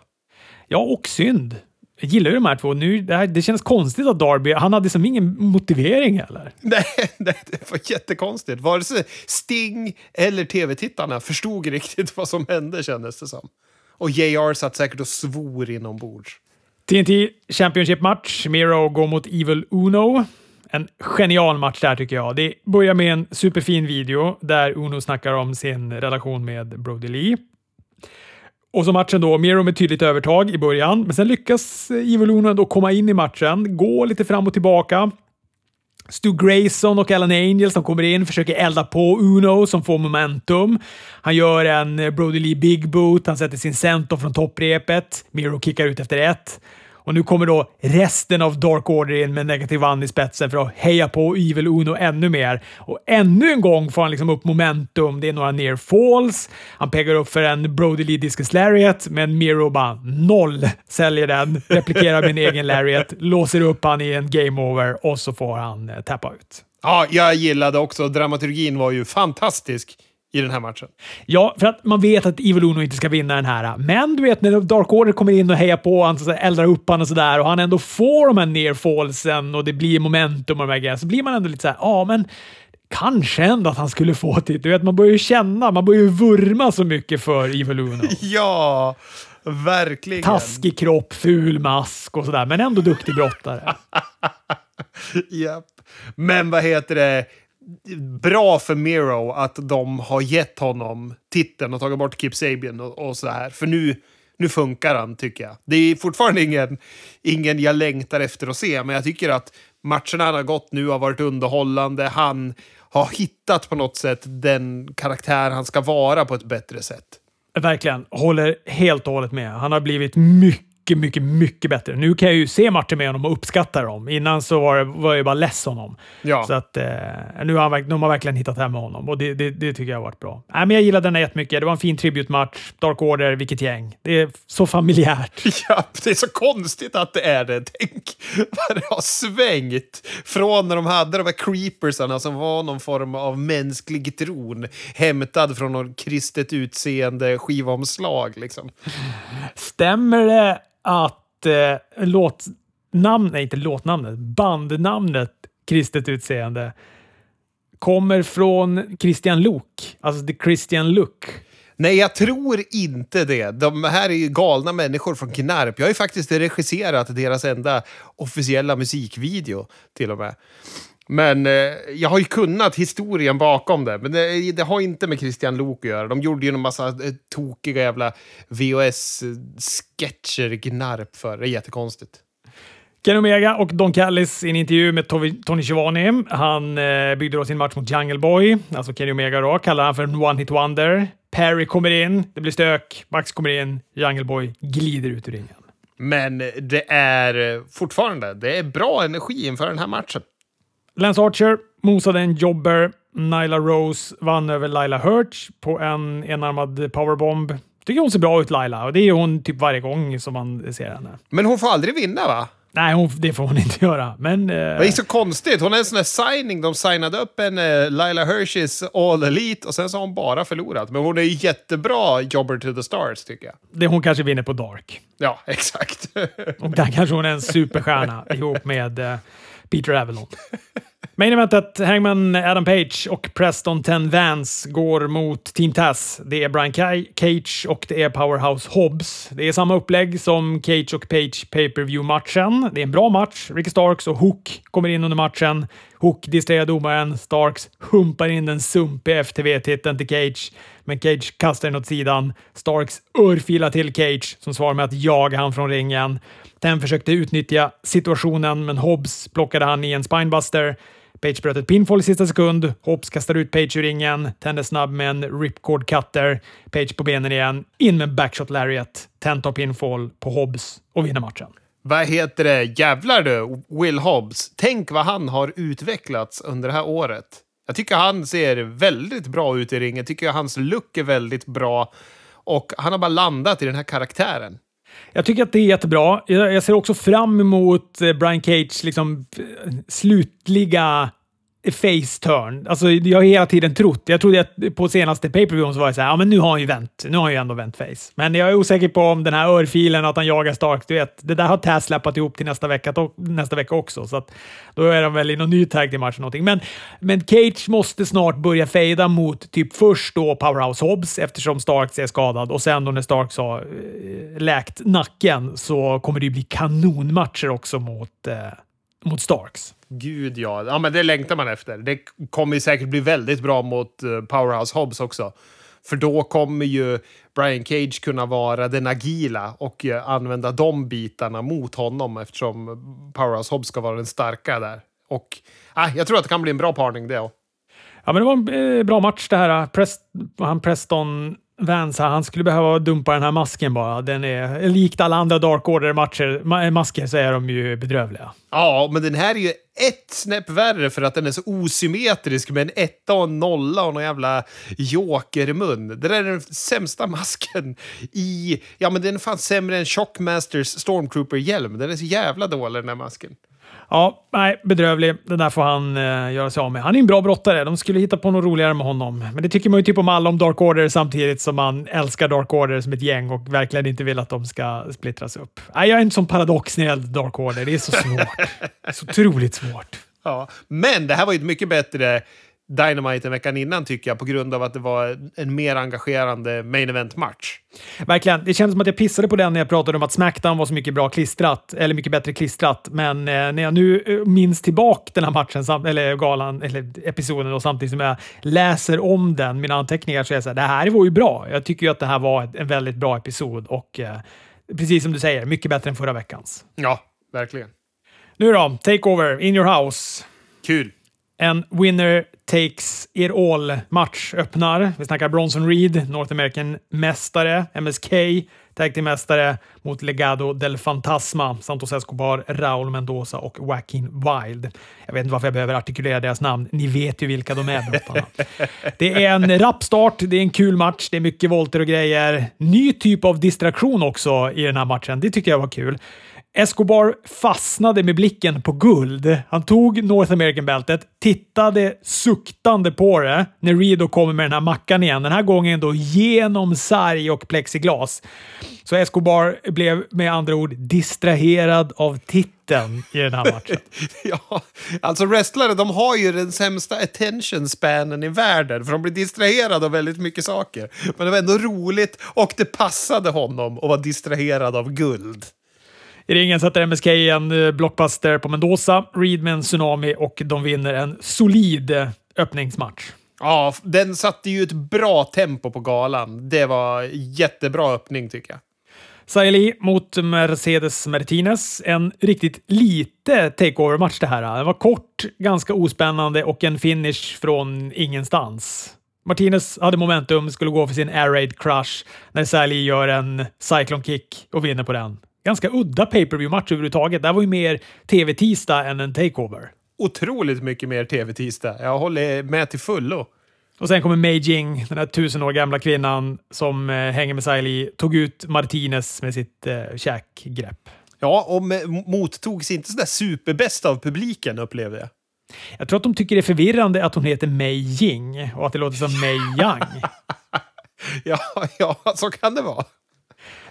Ja, och synd. Jag gillar ju de här två. Nu, det, här, det känns konstigt att Darby, han hade som ingen motivering heller. Nej, nej, det var jättekonstigt. Vare sig Sting eller tv-tittarna förstod riktigt vad som hände kändes det som. Och JR satt säkert och svor inombords. TNT Championship-match. Miro går mot Evil Uno. En genial match där tycker jag. Det börjar med en superfin video där Uno snackar om sin relation med Brody Lee. Och så matchen då, Miro med tydligt övertag i början, men sen lyckas Evil Uno ändå komma in i matchen, gå lite fram och tillbaka. Stu Grayson och Alan Angel som kommer in försöker elda på Uno som får momentum. Han gör en Brody Lee Big Boot, han sätter sin center från topprepet. Miro kickar ut efter ett. Och nu kommer då resten av Dark Order in med Negative One i spetsen för att heja på Evil Uno ännu mer. Och ännu en gång får han liksom upp momentum. Det är några near falls. Han pekar upp för en Brody Lee Discus Lariat, men Miro bara noll säljer den, replikerar min egen Lariat, låser upp han i en game over och så får han eh, tappa ut. Ja, jag gillade också. Dramaturgin var ju fantastisk i den här matchen. Ja, för att man vet att Evil Uno inte ska vinna den här. Men du vet när Dark Order kommer in och hejar på honom, så eldar upp honom och sådär och han ändå får de här nearfallsen och det blir momentum och de här grejerna, så blir man ändå lite såhär, ja men kanske ändå att han skulle få det. Du vet, man börjar ju känna, man börjar ju vurma så mycket för Evil Uno. ja, verkligen. Taskig kropp, ful mask och sådär, men ändå duktig brottare. Japp. Men vad heter det? Bra för Miro att de har gett honom titeln och tagit bort Kip Sabian och, och så här. För nu, nu funkar han, tycker jag. Det är fortfarande ingen, ingen jag längtar efter att se, men jag tycker att matcherna han har gått nu har varit underhållande. Han har hittat på något sätt den karaktär han ska vara på ett bättre sätt. Verkligen. Håller helt och hållet med. Han har blivit mycket mycket, mycket, mycket bättre. Nu kan jag ju se matcher med honom och uppskatta dem. Innan så var, var jag bara less honom. Ja. Så att, eh, nu har han, de har verkligen hittat hem med honom och det, det, det, tycker jag har varit bra. Äh, men jag gillade den jättemycket. Det var en fin tributmatch. Dark Order, vilket gäng. Det är så familjärt. Ja, det är så konstigt att det är det. Tänk vad det har svängt. Från när de hade de här creepersarna som var någon form av mänsklig tron hämtad från något kristet utseende skivomslag. Liksom. Stämmer det att eh, låtnamnet, nej inte låtnamnet, bandnamnet Kristet utseende kommer från Christian Luuk, alltså The Christian Look. Nej, jag tror inte det. De här är ju galna människor från Knarp. Jag har ju faktiskt regisserat deras enda officiella musikvideo till och med. Men eh, jag har ju kunnat historien bakom det, men det, det har inte med Christian Lok att göra. De gjorde ju en massa eh, tokiga jävla VHS-sketcher, gnarp för. Det är jättekonstigt. Ken Omega och Don Callis i en intervju med Tony Schiavone. Han eh, byggde då sin match mot Jungle Boy, alltså Kenny Omega då, kallar han för en one-hit wonder. Perry kommer in, det blir stök, Max kommer in, Jungle Boy glider ut ur ringen. Men det är eh, fortfarande det är bra energi inför den här matchen. Lance Archer mosade en jobber. Nyla Rose vann över Laila Hurch på en enarmad powerbomb. Tycker hon ser bra ut, Laila. Och det är hon typ varje gång som man ser henne. Men hon får aldrig vinna, va? Nej, hon, det får hon inte göra. Men, eh... Det är så konstigt. Hon är en sån här signing. De signade upp en eh, Laila Hirschis All Elite och sen så har hon bara förlorat. Men hon är jättebra jobber to the stars, tycker jag. Det hon kanske vinner på Dark. Ja, exakt. och där kanske hon är en superstjärna ihop med eh, Peter Avalon. Main eventet, Hangman Adam Page och Preston Ten Vance går mot Team Taz. Det är Brian Cage och det är Powerhouse Hobbs. Det är samma upplägg som Cage och Page pay per view matchen Det är en bra match. Ricky Starks och Hook kommer in under matchen. Hook distraherar domaren. Starks humpar in den sumpiga FTV-titeln till Cage, men Cage kastar den åt sidan. Starks örfilar till Cage som svarar med att jaga han från ringen. Ten försökte utnyttja situationen, men Hobbs plockade han i en spinebuster. Page bröt ett pinfall i sista sekund. Hobbs kastar ut Page ur ringen, Ten är snabb med en ripcord cutter. Page på benen igen, in med backshot lariat. Ten tar pinfall på Hobbs och vinner matchen. Vad heter det? Jävlar du, Will Hobbs. Tänk vad han har utvecklats under det här året. Jag tycker han ser väldigt bra ut i ringen. Jag tycker hans look är väldigt bra. Och han har bara landat i den här karaktären. Jag tycker att det är jättebra. Jag, jag ser också fram emot eh, Brian Cage liksom, eh, slutliga face-turn. Alltså, jag har hela tiden trott, jag trodde att på senaste pay per så var det så här, ja men nu har han ju vänt. Nu har han ju ändå vänt face. Men jag är osäker på om den här örfilen, att han jagar Stark, du vet, det där har Taz släppat ihop till nästa vecka, nästa vecka också. Så att, då är de väl i någon ny tag till match någonting. Men, men Cage måste snart börja fejda mot typ först då Powerhouse Hobbs eftersom Starks är skadad och sen då när Starks har äh, eh, läkt nacken så kommer det ju bli kanonmatcher också mot, äh, mot Starks. Gud ja. ja men det längtar man efter. Det kommer säkert bli väldigt bra mot uh, Powerhouse Hobbs också. För då kommer ju Brian Cage kunna vara den agila och uh, använda de bitarna mot honom eftersom Powerhouse Hobbs ska vara den starka där. Och äh, jag tror att det kan bli en bra parning det också. Ja, men det var en eh, bra match det här. Prest, han Preston Vance, han skulle behöva dumpa den här masken bara. Den är likt alla andra Dark Order-matcher, eh, masker så är de ju bedrövliga. Ja, men den här är ju ett snäpp värre för att den är så osymmetrisk med en etta och en nolla och någon jävla jokermun. Det där är den sämsta masken i... Ja, men den är fan sämre än Shockmasters Stormtrooper-hjälm. Den är så jävla dålig den här masken. Ja, nej, bedrövlig. Den där får han uh, göra sig av med. Han är en bra brottare. De skulle hitta på något roligare med honom. Men det tycker man ju typ om alla om Dark Order samtidigt som man älskar Dark Order som ett gäng och verkligen inte vill att de ska splittras upp. Nej, jag är inte som paradox när det gäller Dark Order. Det är så svårt. så otroligt svårt. Ja, men det här var ju ett mycket bättre Dynamite en veckan innan tycker jag på grund av att det var en mer engagerande main event-match. Verkligen. Det kändes som att jag pissade på den när jag pratade om att Smackdown var så mycket bra klistrat, eller mycket bättre klistrat. Men eh, när jag nu eh, minns tillbaka den här matchen, eller galan, eller episoden och samtidigt som jag läser om den, mina anteckningar, så är jag så här, det här var ju bra. Jag tycker ju att det här var en väldigt bra episod och eh, precis som du säger, mycket bättre än förra veckans. Ja, verkligen. Nu då, Takeover, In Your House. Kul. En winner takes it all-match öppnar. Vi snackar Bronson Reed, North American-mästare, MSK, Tag mästare mot Legado del Fantasma, Santos Escobar, Raul Mendoza och Joaquin Wild. Jag vet inte varför jag behöver artikulera deras namn. Ni vet ju vilka de är, brottarna. Det är en rapp start, det är en kul match, det är mycket volter och grejer. Ny typ av distraktion också i den här matchen. Det tycker jag var kul. Escobar fastnade med blicken på guld. Han tog North American-bältet, tittade suktande på det när Reed då kommer med den här mackan igen. Den här gången då genom sarg och plexiglas. Så Escobar blev med andra ord distraherad av titeln i den här matchen. ja, alltså wrestlare de har ju den sämsta attention spanen i världen för de blir distraherade av väldigt mycket saker. Men det var ändå roligt och det passade honom att vara distraherad av guld. I ringen sätter MSK en eh, blockbuster på Mendoza, Reed med en tsunami och de vinner en solid öppningsmatch. Ja, den satte ju ett bra tempo på galan. Det var jättebra öppning tycker jag. Saeli mot Mercedes Martinez. En riktigt lite takeover-match det här. Den var kort, ganska ospännande och en finish från ingenstans. Martinez hade momentum, skulle gå för sin air raid crush när Saeli gör en cyclone kick och vinner på den ganska udda pay-per-view-match överhuvudtaget. Det här var ju mer TV-tisdag än en takeover. Otroligt mycket mer TV-tisdag. Jag håller med till fullo. Och sen kommer Mei Jing, den här tusen år gamla kvinnan som eh, hänger med Siley, tog ut Martinez med sitt eh, käkgrepp. Ja, och mottogs inte sådär superbäst av publiken upplevde jag. Jag tror att de tycker det är förvirrande att hon heter Mei Jing och att det låter som Mei Yang. ja, ja, så kan det vara.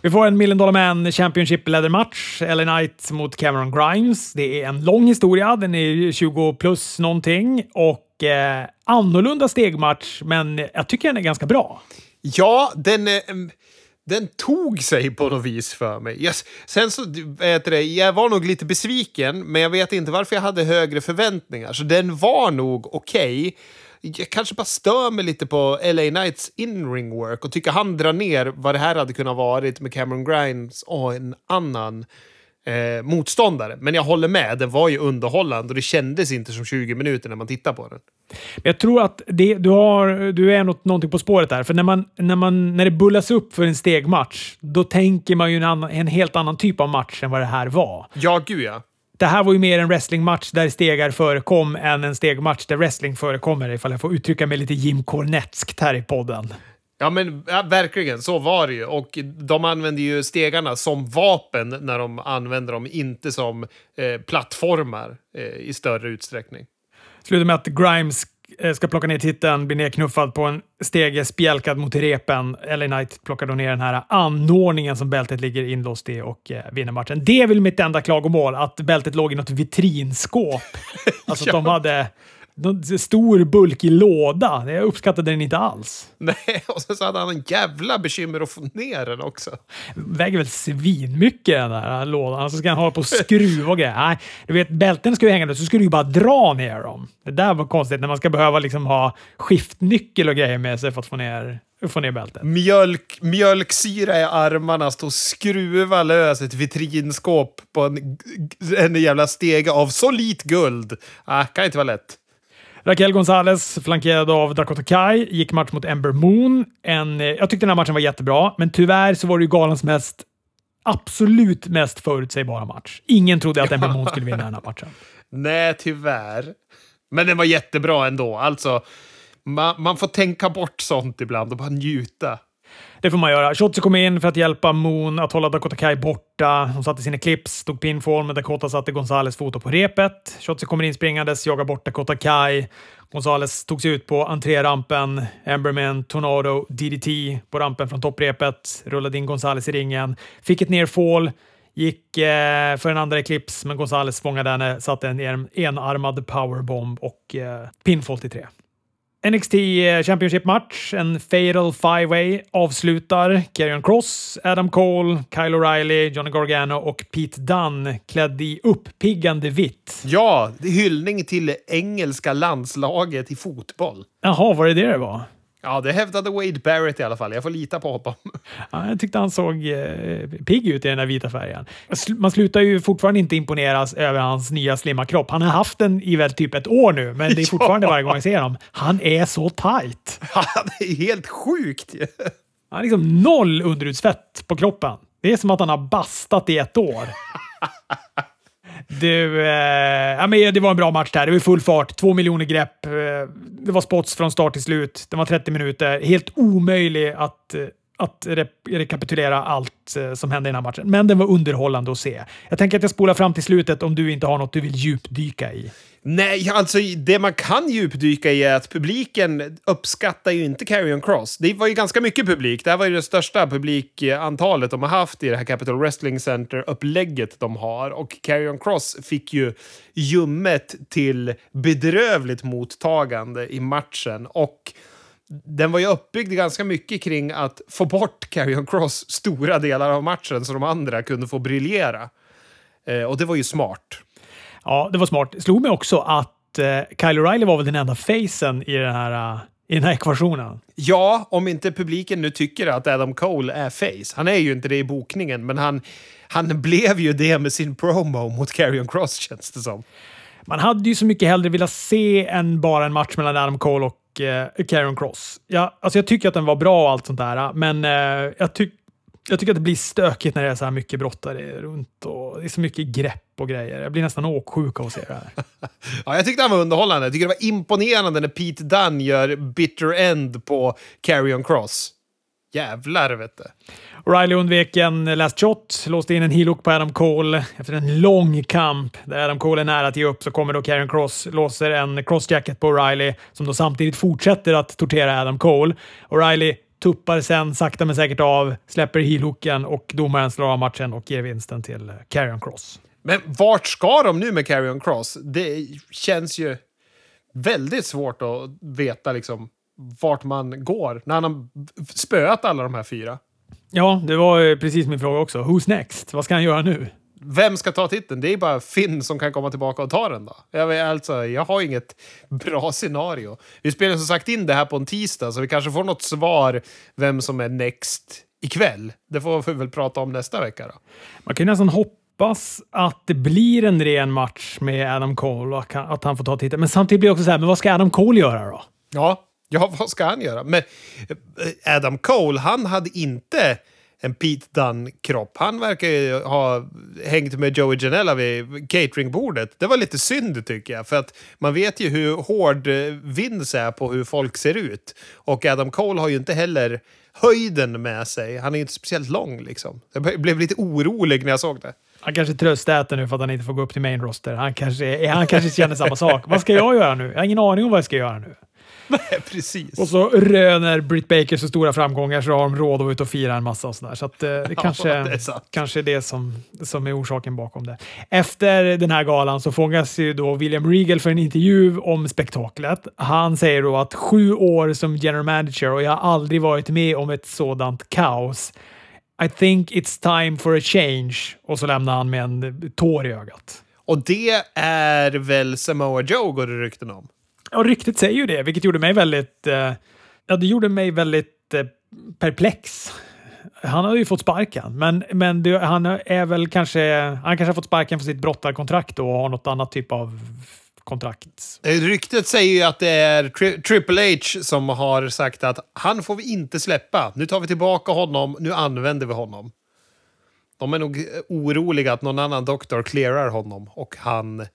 Vi får en Million Dollar Man Championship Leather-match. LA Knight mot Cameron Grimes. Det är en lång historia. Den är 20 plus någonting och eh, annorlunda stegmatch, men jag tycker den är ganska bra. Ja, den... Eh, den tog sig på något vis för mig. Yes. Sen så, vet det, jag var nog lite besviken, men jag vet inte varför jag hade högre förväntningar. Så den var nog okej. Okay jag kanske bara stör mig lite på LA Knights in-ring work och tycker han drar ner vad det här hade kunnat varit med Cameron Grimes och en annan eh, motståndare. Men jag håller med, den var ju underhållande och det kändes inte som 20 minuter när man tittar på den. Jag tror att det, du, har, du är något, någonting på spåret där. För när, man, när, man, när det bullas upp för en stegmatch, då tänker man ju en, annan, en helt annan typ av match än vad det här var. Ja, gud ja. Det här var ju mer en wrestlingmatch där stegar förekom än en stegmatch där wrestling förekommer, ifall jag får uttrycka mig lite Jim Cornetskt här i podden. Ja, men ja, verkligen. Så var det ju. Och de använde ju stegarna som vapen när de använde dem, inte som eh, plattformar eh, i större utsträckning. Slutar med att Grimes ska plocka ner titeln, blir nedknuffad på en stege, spjälkad mot repen. LA Knight plockar då ner den här anordningen som bältet ligger inlåst i och eh, vinner matchen. Det är väl mitt enda klagomål, att bältet låg i något vitrinskåp. Alltså att de hade stor bulkig låda. Jag uppskattade den inte alls. Nej, och sen så hade han en jävla bekymmer att få ner den också. Väger väl svinmycket den där lådan. Alltså ska han hålla på och skruva och grejer. Nej, du vet, bälten ska ju hänga där så ska du ju bara dra ner dem. Det där var konstigt när man ska behöva liksom ha skiftnyckel och grejer med sig för att få ner få ner bältet. Mjölk, mjölksyra i armarna, stå och skruva lös ett vitrinskåp på en, en jävla stege av solid guld. Ah, kan inte vara lätt. Raquel Gonzalez, flankerad av Dakota Kai, gick match mot Ember Moon. En, eh, jag tyckte den här matchen var jättebra, men tyvärr så var det ju galans mest absolut mest förutsägbara match. Ingen trodde att Ember Moon skulle vinna den här matchen. Nej, tyvärr. Men den var jättebra ändå. Alltså, man, man får tänka bort sånt ibland och bara njuta. Det får man göra. Shotzi kom in för att hjälpa Moon att hålla Dakota Kai borta. Hon satte sina clips, tog pinfall, men Dakota satte Gonzales foto på repet. Shotzi kommer in springandes, jagar bort Dakota Kai. Gonzales tog sig ut på entrérampen. Emberman, Tornado, DDT på rampen från topprepet. Rullade in Gonzales i ringen. Fick ett nerfall. Gick eh, för en andra eclips, men Gonzales fångade henne, satte en enarmad powerbomb och eh, pinfall till tre. NXT Championship-match, en Fatal Five-Way, avslutar Karrion Cross, Adam Cole, Kyle O'Reilly, Johnny Gargano och Pete Dunne klädd i uppiggande vitt. Ja, hyllning till engelska landslaget i fotboll. Jaha, var det det det var? Ja, det hävdade Wade Barrett i alla fall. Jag får lita på honom. Ja, jag tyckte han såg eh, pigg ut i den där vita färgen. Man slutar ju fortfarande inte imponeras över hans nya slimma kropp. Han har haft den i väl typ ett år nu, men det är fortfarande ja. varje gång jag ser honom. Han är så tight! Ja, det är helt sjukt Han har liksom noll underutsvett på kroppen. Det är som att han har bastat i ett år. Du, eh, ja, men det var en bra match där. Det var full fart, två miljoner grepp. Eh, det var spots från start till slut. Det var 30 minuter. Helt omöjlig att, eh, att rekapitulera allt eh, som hände i den här matchen. Men den var underhållande att se. Jag tänker att jag spolar fram till slutet om du inte har något du vill djupdyka i. Nej, alltså det man kan djupdyka i är att publiken uppskattar ju inte Carrion Cross. Det var ju ganska mycket publik. Det här var ju det största publikantalet de har haft i det här Capital Wrestling Center-upplägget de har. Och Carrion Cross fick ju ljummet till bedrövligt mottagande i matchen. Och den var ju uppbyggd ganska mycket kring att få bort Carrion Cross stora delar av matchen så de andra kunde få briljera. Eh, och det var ju smart. Ja, det var smart. Det slog mig också att eh, Kyle O'Reilly var väl den enda facen i den här uh, i den här ekvationen. Ja, om inte publiken nu tycker att Adam Cole är face. Han är ju inte det i bokningen, men han, han blev ju det med sin promo mot Carrion Cross, känns det som. Man hade ju så mycket hellre velat se än bara en match mellan Adam Cole och eh, Carrion Cross. Ja, alltså jag tycker att den var bra och allt sånt där, men eh, jag tycker jag tycker att det blir stökigt när det är så här mycket brottare runt och det är så mycket grepp och grejer. Jag blir nästan åksjuk av att se det här. ja, jag tyckte han var underhållande. Jag tycker det var imponerande när Pete Dunne gör bitter end på Carrion Cross. Jävlar, vet du. Riley undvek en last shot, låste in en heel på Adam Cole. Efter en lång kamp där Adam Cole är nära att ge upp så kommer då Karen Cross, låser en crossjacket på Riley som då samtidigt fortsätter att tortera Adam Cole. O'Reilly tuppar sen sakta men säkert av, släpper heelhooken och domaren slår av matchen och ger vinsten till Carrion Cross. Men vart ska de nu med Carrion Cross? Det känns ju väldigt svårt att veta liksom vart man går när han har spöat alla de här fyra. Ja, det var precis min fråga också. Who's next? Vad ska han göra nu? Vem ska ta titeln? Det är bara Finn som kan komma tillbaka och ta den då. Jag, alltså, jag har inget bra scenario. Vi spelar som sagt in det här på en tisdag, så vi kanske får något svar vem som är next ikväll. Det får vi väl prata om nästa vecka då. Man kan nästan hoppas att det blir en ren match med Adam Cole och att han får ta titeln. Men samtidigt blir det också så här, men vad ska Adam Cole göra då? Ja, ja vad ska han göra? Men eh, Adam Cole, han hade inte en Pete Dunn-kropp. Han verkar ju ha hängt med Joey Janella vid cateringbordet. Det var lite synd tycker jag, för att man vet ju hur hård eh, Vince är på hur folk ser ut. Och Adam Cole har ju inte heller höjden med sig. Han är ju inte speciellt lång liksom. Jag blev lite orolig när jag såg det. Han kanske tröstäter nu för att han inte får gå upp till main roster. Han kanske, han kanske känner samma sak. Vad ska jag göra nu? Jag har ingen aning om vad jag ska göra nu. Nej, precis. Och så röner Britt Baker så stora framgångar så har de råd att ut och fira en massa och sådär. Så att, eh, det kanske, ja, det är kanske är det som, som är orsaken bakom det. Efter den här galan så fångas ju då William Regal för en intervju om spektaklet. Han säger då att sju år som general manager och jag har aldrig varit med om ett sådant kaos. I think it's time for a change. Och så lämnar han med en tår i ögat. Och det är väl Samoa Joe går det rykten om? Ja, ryktet säger ju det, vilket gjorde mig väldigt... Eh, ja, det gjorde mig väldigt eh, perplex. Han har ju fått sparken, men, men det, han är väl kanske... Han kanske har fått sparken för sitt brottarkontrakt då och har något annat typ av kontrakt. Eh, ryktet säger ju att det är Tri- Triple H som har sagt att han får vi inte släppa. Nu tar vi tillbaka honom, nu använder vi honom. De är nog eh, oroliga att någon annan doktor clearar honom och han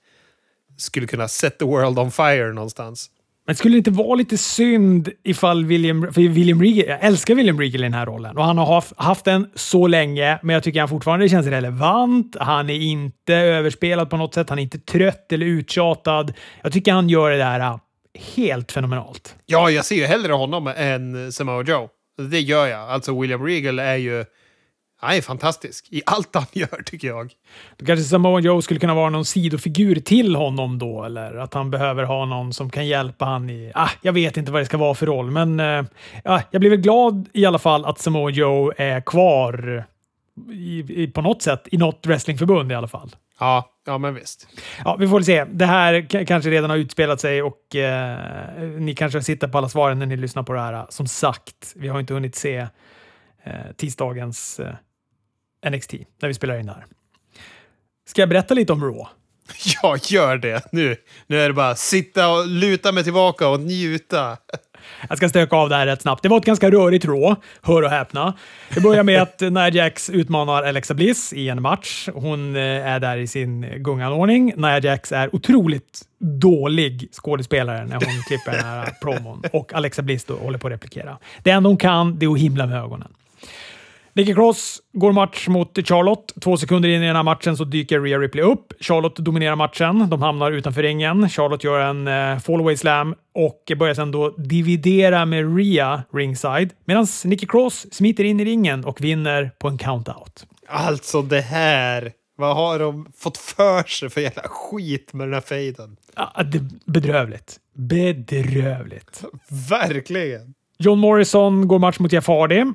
skulle kunna set the world on fire någonstans. Men skulle det inte vara lite synd ifall William, för William Regal, jag älskar William Regal i den här rollen och han har haft, haft den så länge, men jag tycker han fortfarande känns relevant. Han är inte överspelad på något sätt. Han är inte trött eller uttjatad. Jag tycker han gör det där äh, helt fenomenalt. Ja, jag ser ju hellre honom än Samoa Joe. Det gör jag. Alltså William Regal är ju... Han är fantastisk i allt han gör, tycker jag. Då kanske Samoa Joe skulle kunna vara någon sidofigur till honom då, eller att han behöver ha någon som kan hjälpa han i... Ah, jag vet inte vad det ska vara för roll, men eh, ja, jag blir väl glad i alla fall att Samoa Joe är kvar i, i, på något sätt i något wrestlingförbund i alla fall. Ja, ja men visst. Ja, vi får väl se. Det här kanske redan har utspelat sig och eh, ni kanske sitter på alla svaren när ni lyssnar på det här. Som sagt, vi har inte hunnit se eh, tisdagens eh, NXT när vi spelar in här. Ska jag berätta lite om Raw? Ja, gör det. Nu, nu är det bara sitta och luta mig tillbaka och njuta. Jag ska stöka av det här rätt snabbt. Det var ett ganska rörigt Raw, hör och häpna. Det börjar med att Nia Jax utmanar Alexa Bliss i en match. Hon eh, är där i sin gunganordning. Nia Jax är otroligt dålig skådespelare när hon klipper den här promon och Alexa Bliss då håller på att replikera. Det enda hon kan, det är att himla med ögonen. Nikki Cross går match mot Charlotte. Två sekunder in i den här matchen så dyker Rhea Ripley upp. Charlotte dominerar matchen. De hamnar utanför ringen. Charlotte gör en eh, fallaway slam och börjar sedan då dividera med Rhea ringside medan Nikki Cross smiter in i ringen och vinner på en countout. Alltså det här. Vad har de fått för sig för jävla skit med den här fejden? Ah, bedrövligt. Bedrövligt. Verkligen. John Morrison går match mot Jeff Hardy.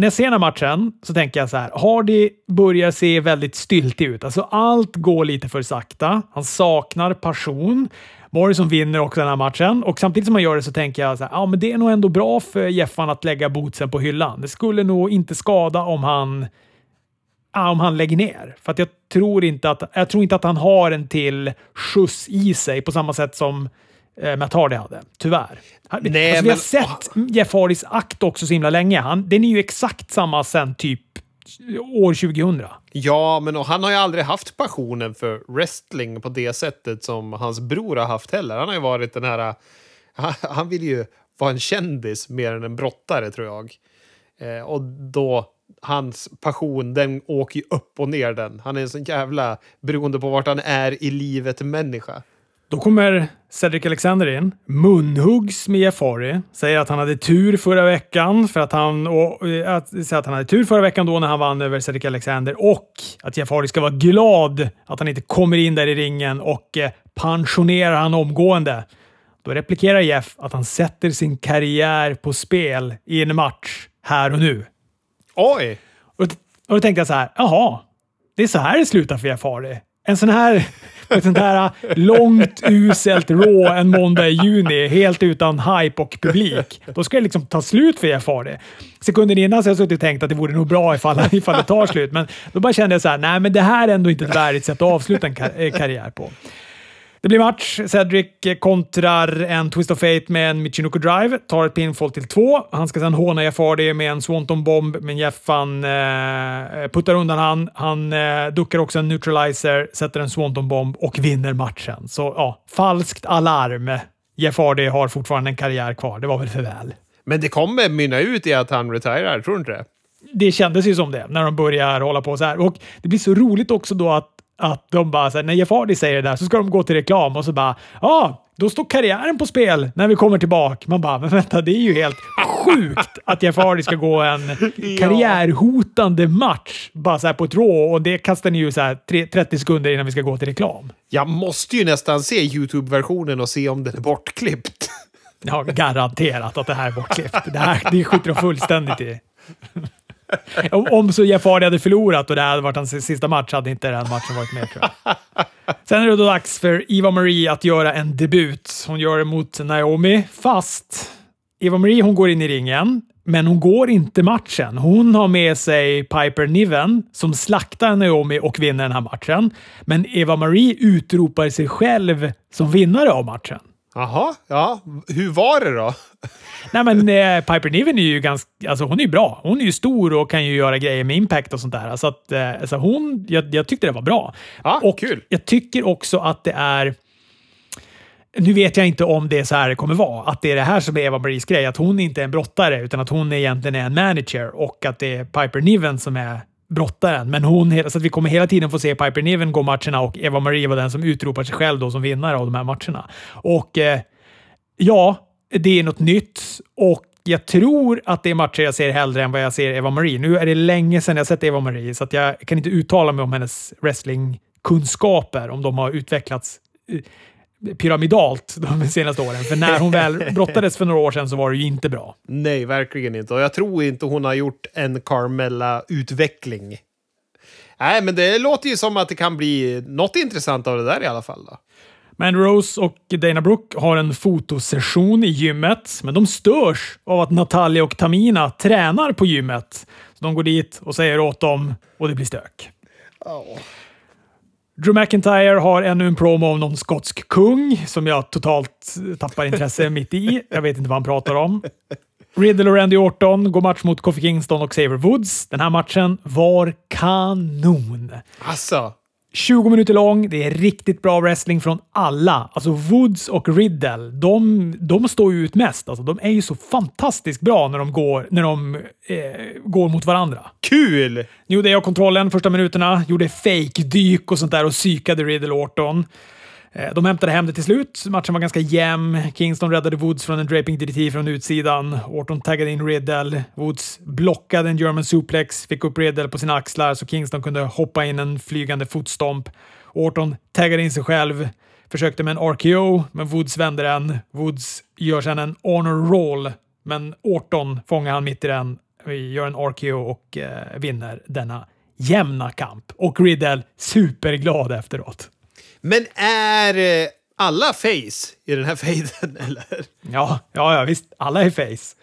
När jag ser den här matchen så tänker jag så här. Hardy börjar se väldigt styltig ut. Alltså allt går lite för sakta. Han saknar passion. Morrison vinner också den här matchen och samtidigt som han gör det så tänker jag så här, ja, men det är nog ändå bra för Jeffan att lägga bootsen på hyllan. Det skulle nog inte skada om han ja, om han lägger ner. För att jag tror inte att, jag tror inte att han har en till skjuts i sig på samma sätt som eh, Matt Hardy hade. Tyvärr. Nej, alltså, vi har men- sett Jeff Hardys akt också så himla länge. Han, den är ju exakt samma sen typ år 2000. Ja, men han har ju aldrig haft passionen för wrestling på det sättet som hans bror har haft heller. Han har ju varit den här... Han, han vill ju vara en kändis mer än en brottare, tror jag. Eh, och då, hans passion, den åker ju upp och ner den. Han är en sån jävla, beroende på vart han är i livet, människa. Då kommer Cedric Alexander in, munhuggs med Jeff Hardy, säger att han hade tur förra veckan för att han, och, eh, att, säger att han hade tur förra veckan då när han vann över Cedric Alexander och att Jeff Hardy ska vara glad att han inte kommer in där i ringen och eh, pensionerar han omgående. Då replikerar Jeff att han sätter sin karriär på spel i en match här och nu. Oj! Och, och då tänkte jag så här, jaha, det är så här det slutar för Jeff Hardy. En sån här, ett sånt här långt uselt Raw en måndag i juni, helt utan hype och publik. Då ska det liksom ta slut för Jeff Hardy. Sekunden innan så har jag suttit och tänkt att det vore nog bra ifall, ifall det tar slut, men då bara kände jag så här, nej men det här är ändå inte ett värdigt sätt att avsluta en kar- eh, karriär på. Det blir match. Cedric kontrar en Twist of Fate med en Michinoku Drive, tar ett pinfall till två. Han ska sedan håna Jeff Hardy med en Swanton Bomb, men Jeff han, eh, puttar undan han. Han eh, duckar också en Neutralizer, sätter en Swanton Bomb och vinner matchen. Så ja, falskt alarm. Jeff Hardy har fortfarande en karriär kvar. Det var väl för väl. Men det kommer mynna ut i att han retirerar, tror du inte det? det kändes ju som det när de börjar hålla på så här. Och det blir så roligt också då att, att de bara, så här, när Jeff Hardy säger det där så ska de gå till reklam och så bara, ja, ah, då står karriären på spel när vi kommer tillbaka. Man bara, men vänta, det är ju helt sjukt att Jeff Hardy ska gå en karriärhotande match bara så på ett rå och det kastar ni ju så här tre- 30 sekunder innan vi ska gå till reklam. Jag måste ju nästan se YouTube-versionen och se om den är bortklippt. Jag har garanterat att det här är bortklippt. Det här det skiter de fullständigt i. Om, om så Jeff Hardy hade förlorat och det hade varit hans sista match hade inte den matchen varit med tror jag. Sen är det då dags för Eva Marie att göra en debut. Hon gör det mot Naomi, fast Eva Marie hon går in i ringen. men hon går inte matchen. Hon har med sig Piper Niven som slaktar Naomi och vinner den här matchen. Men Eva-Marie utropar sig själv som vinnare av matchen. Jaha, ja. Hur var det då? Nej, men eh, Piper Niven är ju ganska... Alltså hon är ju bra. Hon är ju stor och kan ju göra grejer med impact och sånt där. Så att, eh, alltså hon... Jag, jag tyckte det var bra. Ja, och kul. jag tycker också att det är... Nu vet jag inte om det är så här det kommer vara. Att det är det här som är Eva-Maries grej. Att hon inte är en brottare, utan att hon egentligen är en manager och att det är Piper Niven som är brottaren. Men hon, så att vi kommer hela tiden få se Piper Niven gå matcherna och Eva-Marie var den som utropar sig själv då som vinnare av de här matcherna. Och eh, ja, det är något nytt och jag tror att det är matcher jag ser hellre än vad jag ser Eva-Marie. Nu är det länge sedan jag sett Eva-Marie, så att jag kan inte uttala mig om hennes wrestlingkunskaper, om de har utvecklats eh, pyramidalt de senaste åren. För när hon väl brottades för några år sedan så var det ju inte bra. Nej, verkligen inte. Och jag tror inte hon har gjort en Carmella-utveckling. Nej, men det låter ju som att det kan bli något intressant av det där i alla fall. Då. Men Rose och Dana Brooke har en fotosession i gymmet, men de störs av att Natalia och Tamina tränar på gymmet. Så de går dit och säger åt dem och det blir stök. Oh. Drew McIntyre har ännu en promo om någon skotsk kung som jag totalt tappar intresse mitt i. Jag vet inte vad han pratar om. Riddle och Randy Orton går match mot Kofi Kingston och Xavier Woods. Den här matchen var kanon. Alltså. 20 minuter lång. Det är riktigt bra wrestling från alla. Alltså Woods och Riddle, de, de står ju ut mest. Alltså, de är ju så fantastiskt bra när de går, när de, eh, går mot varandra. Kul! Nu gjorde jag kontrollen första minuterna, gjorde fake-dyk och sånt där och psykade Riddle Orton. Eh, de hämtade hem det till slut. Matchen var ganska jämn. Kingston räddade Woods från en draping DDT från utsidan. Orton taggade in Riddle. Woods blockade en German suplex, fick upp Riddle på sina axlar så Kingston kunde hoppa in en flygande fotstomp. Orton taggade in sig själv, försökte med en RKO, men Woods vände den. Woods gör sedan en honor roll, men Orton fångar han mitt i den, gör en RKO och eh, vinner denna jämna kamp. Och Riddle superglad efteråt. Men är eh, alla face i den här fejden, eller? Ja, ja, ja, visst. Alla är face.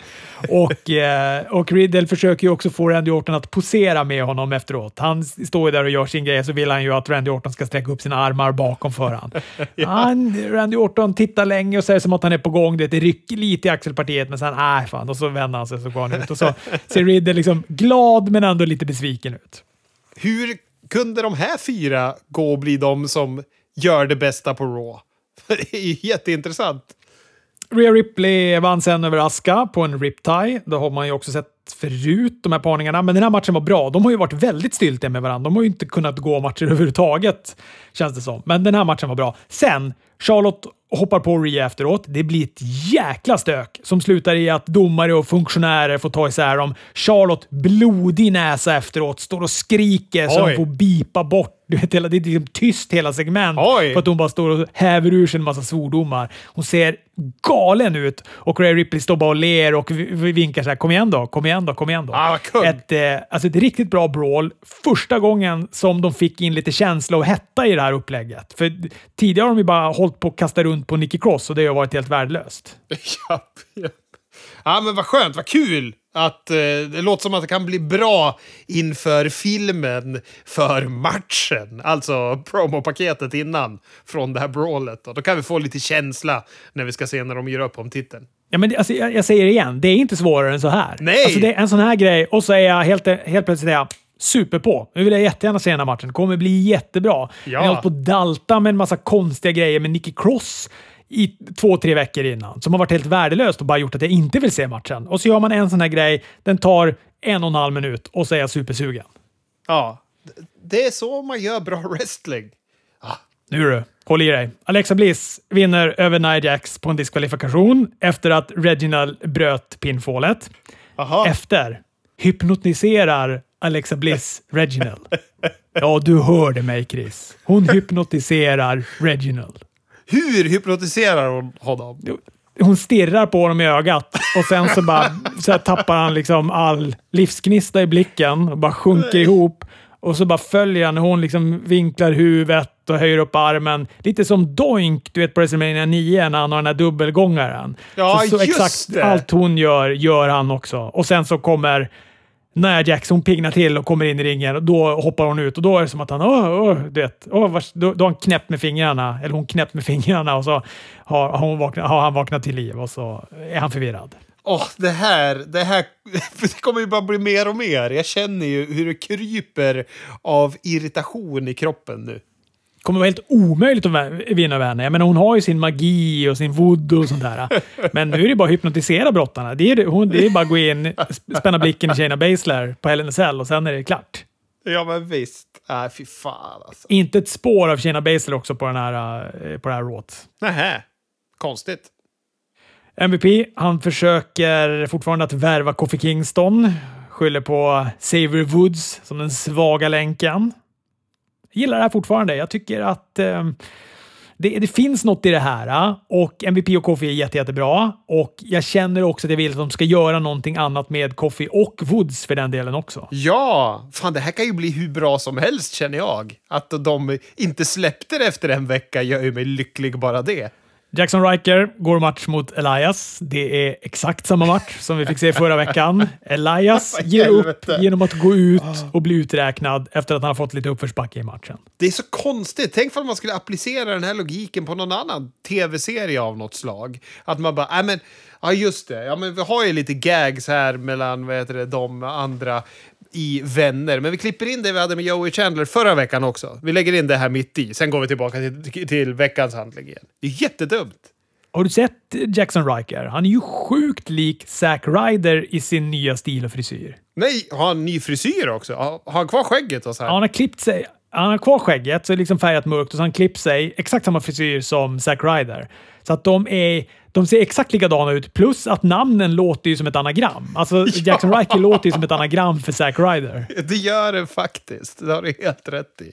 Och, eh, och Riddle försöker ju också få Randy Orton att posera med honom efteråt. Han står ju där och gör sin grej, så vill han ju att Randy Orton ska sträcka upp sina armar bakom för han. ja. han Randy Orton tittar länge och säger som att han är på gång. Det rycker lite i axelpartiet, men sen nej, äh, fan. Och så vänder han sig så går han ut. Och så ser Riddle liksom glad, men ändå lite besviken ut. Hur kunde de här fyra gå och bli de som gör det bästa på Raw? Det är ju jätteintressant. Rhea Ripley vann sen över Aska på en riptie. Det har man ju också sett förut, de här parningarna. Men den här matchen var bra. De har ju varit väldigt styltiga med varandra. De har ju inte kunnat gå matcher överhuvudtaget, känns det som. Men den här matchen var bra. Sen, Charlotte hoppar på Rhea efteråt. Det blir ett jäkla stök som slutar i att domare och funktionärer får ta isär dem. Charlotte, blodig näsa efteråt, står och skriker så Oj. de får bipa bort. Du vet, hela- det är liksom tyst hela segment Oj. för att hon bara står och häver ur sig en massa svordomar. Hon ser galen ut och Ray Ripley står bara och ler och vi- vi vinkar så här. Kom igen då, kom igen då, kom igen då. Ah, ett, eh, alltså ett riktigt bra brawl. Första gången som de fick in lite känsla och hetta i det här upplägget. För tidigare har de ju bara hållit på att kasta runt på Nicky Cross och det har varit helt värdelöst. Japp, japp. Ja, men vad skönt, vad kul att eh, det låter som att det kan bli bra inför filmen för matchen. Alltså promopaketet innan från det här brawlet. Och då kan vi få lite känsla när vi ska se när de gör upp om titeln. Ja, men det- alltså, jag, jag säger det igen, det är inte svårare än så här. Nej! Alltså, det är en sån här grej och så är jag helt, helt plötsligt är jag super på. Nu vill jag jättegärna se den här matchen. Det kommer bli jättebra. Ja. Jag har hållit på att dalta med en massa konstiga grejer med Nicky Cross i två, tre veckor innan som har varit helt värdelöst och bara gjort att jag inte vill se matchen. Och så gör man en sån här grej, den tar en och en halv minut och så är jag supersugen. Ja, det är så man gör bra wrestling. Nu du, håll i dig. Alexa Bliss vinner över Nia Jax på en diskvalifikation efter att Reginald bröt pinfallet. Aha. Efter hypnotiserar Alexa Bliss Reginald. Ja, du hörde mig Chris. Hon hypnotiserar Reginald. Hur hypnotiserar hon honom? Hon stirrar på honom i ögat och sen så bara så här tappar han liksom all livsgnista i blicken och bara sjunker ihop. Och så bara följer han hon liksom vinklar huvudet och höjer upp armen. Lite som Doink, du vet på WrestleMania 9 när han har den här dubbelgångaren. Ja, så, så just exakt det. allt hon gör, gör han också. Och sen så kommer när Jackson pignar till och kommer in i ringen och då hoppar hon ut och då är det som att han, åh, åh, du vet, åh, vars, då, då har han knäppt med fingrarna, eller hon knäppt med fingrarna och så har, har, hon vaknat, har han vaknat till liv och så är han förvirrad. Åh, det här, det här det kommer ju bara bli mer och mer. Jag känner ju hur det kryper av irritation i kroppen nu kommer vara helt omöjligt att vinna över henne. Jag menar, hon har ju sin magi och sin voodoo och sånt där. Men nu är det bara att hypnotisera brottarna. Det är, hon, det är bara att gå in, sp- spänna blicken i Shayna Baszler på Hell in och sen är det klart. Ja, men visst. Äh, fy fan alltså. Inte ett spår av Shayna Baszler också på, den här, eh, på det här råt. Nähä. Konstigt. MVP, han försöker fortfarande att värva Kofi Kingston. Skyller på Xavier Woods som den svaga länken. Jag gillar det här fortfarande. Jag tycker att eh, det, det finns något i det här eh, och MVP och Coffee är jätte, jättebra. Och jag känner också att jag vill att de ska göra någonting annat med Coffee och Woods för den delen också. Ja, fan det här kan ju bli hur bra som helst känner jag. Att de inte släppte det efter en vecka gör ju mig lycklig bara det. Jackson Riker går match mot Elias. Det är exakt samma match som vi fick se förra veckan. Elias ger upp genom att gå ut och bli uträknad efter att han har fått lite uppförsbacke i matchen. Det är så konstigt. Tänk om man skulle applicera den här logiken på någon annan tv-serie av något slag. Att man bara, nej men, ja just det, ja men vi har ju lite gags här mellan, vad heter det, de andra i Vänner. Men vi klipper in det vi hade med Joey Chandler förra veckan också. Vi lägger in det här mitt i, sen går vi tillbaka till, till veckans handling igen. Det är jättedumt. Har du sett Jackson Riker? Han är ju sjukt lik Zack Ryder i sin nya stil och frisyr. Nej, har han ny frisyr också? Har han kvar skägget och så här? Han har klippt sig. Han har kvar skägget, så är liksom färgat mörkt och så har han klippt sig exakt samma frisyr som Zack Ryder. Så att de, är, de ser exakt likadana ut, plus att namnen låter ju som ett anagram. Alltså Jackson Riker låter ju som ett anagram för Zack Ryder. Det gör det faktiskt. Det har du helt rätt i.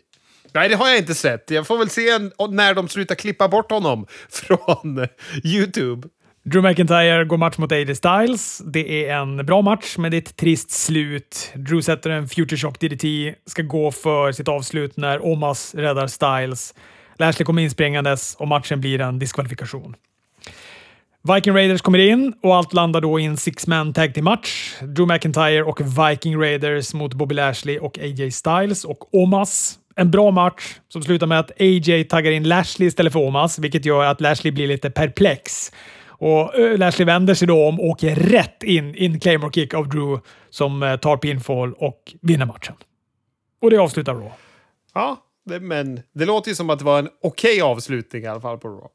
Nej, det har jag inte sett. Jag får väl se en, när de slutar klippa bort honom från YouTube. Drew McIntyre går match mot AJ Styles. Det är en bra match, men det är ett trist slut. Drew sätter en Future Shock DDT, ska gå för sitt avslut när Omas räddar Styles. Lashley kommer inspringandes och matchen blir en diskvalifikation. Viking Raiders kommer in och allt landar då i en six-man tag till match. Drew McIntyre och Viking Raiders mot Bobby Lashley och AJ Styles och Omas. En bra match som slutar med att AJ taggar in Lashley istället för Omas, vilket gör att Lashley blir lite perplex. Och eh, Lashley vänder sig då om och åker rätt in i en Claymore kick av Drew som eh, tar pinfall och vinner matchen. Och det avslutar då. Ja, men det låter ju som att det var en okej avslutning i alla fall på Raw.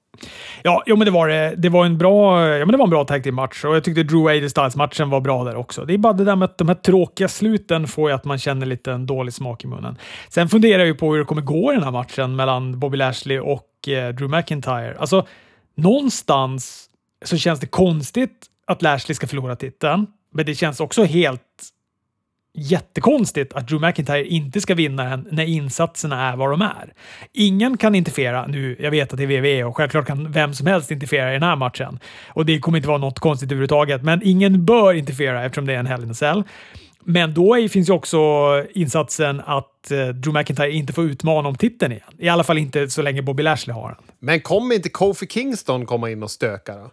Ja, jo, men det var det. Det var en bra, ja, men det var en bra tag team match och jag tyckte Drew AJ Styles-matchen var bra där också. Det är bara det där med att de här tråkiga sluten får ju att man känner lite en dålig smak i munnen. Sen funderar jag ju på hur det kommer gå i den här matchen mellan Bobby Lashley och eh, Drew McIntyre. Alltså, någonstans så känns det konstigt att Lashley ska förlora titeln, men det känns också helt jättekonstigt att Drew McIntyre inte ska vinna den när insatserna är vad de är. Ingen kan interfera nu. Jag vet att det är WWE och självklart kan vem som helst interfera i den här matchen. Och det kommer inte vara något konstigt överhuvudtaget, men ingen bör interfera eftersom det är en Hell in a Cell. Men då finns ju också insatsen att eh, Drew McIntyre inte får utmana om titeln igen. I alla fall inte så länge Bobby Lashley har den. Men kommer inte Kofi Kingston komma in och stöka då?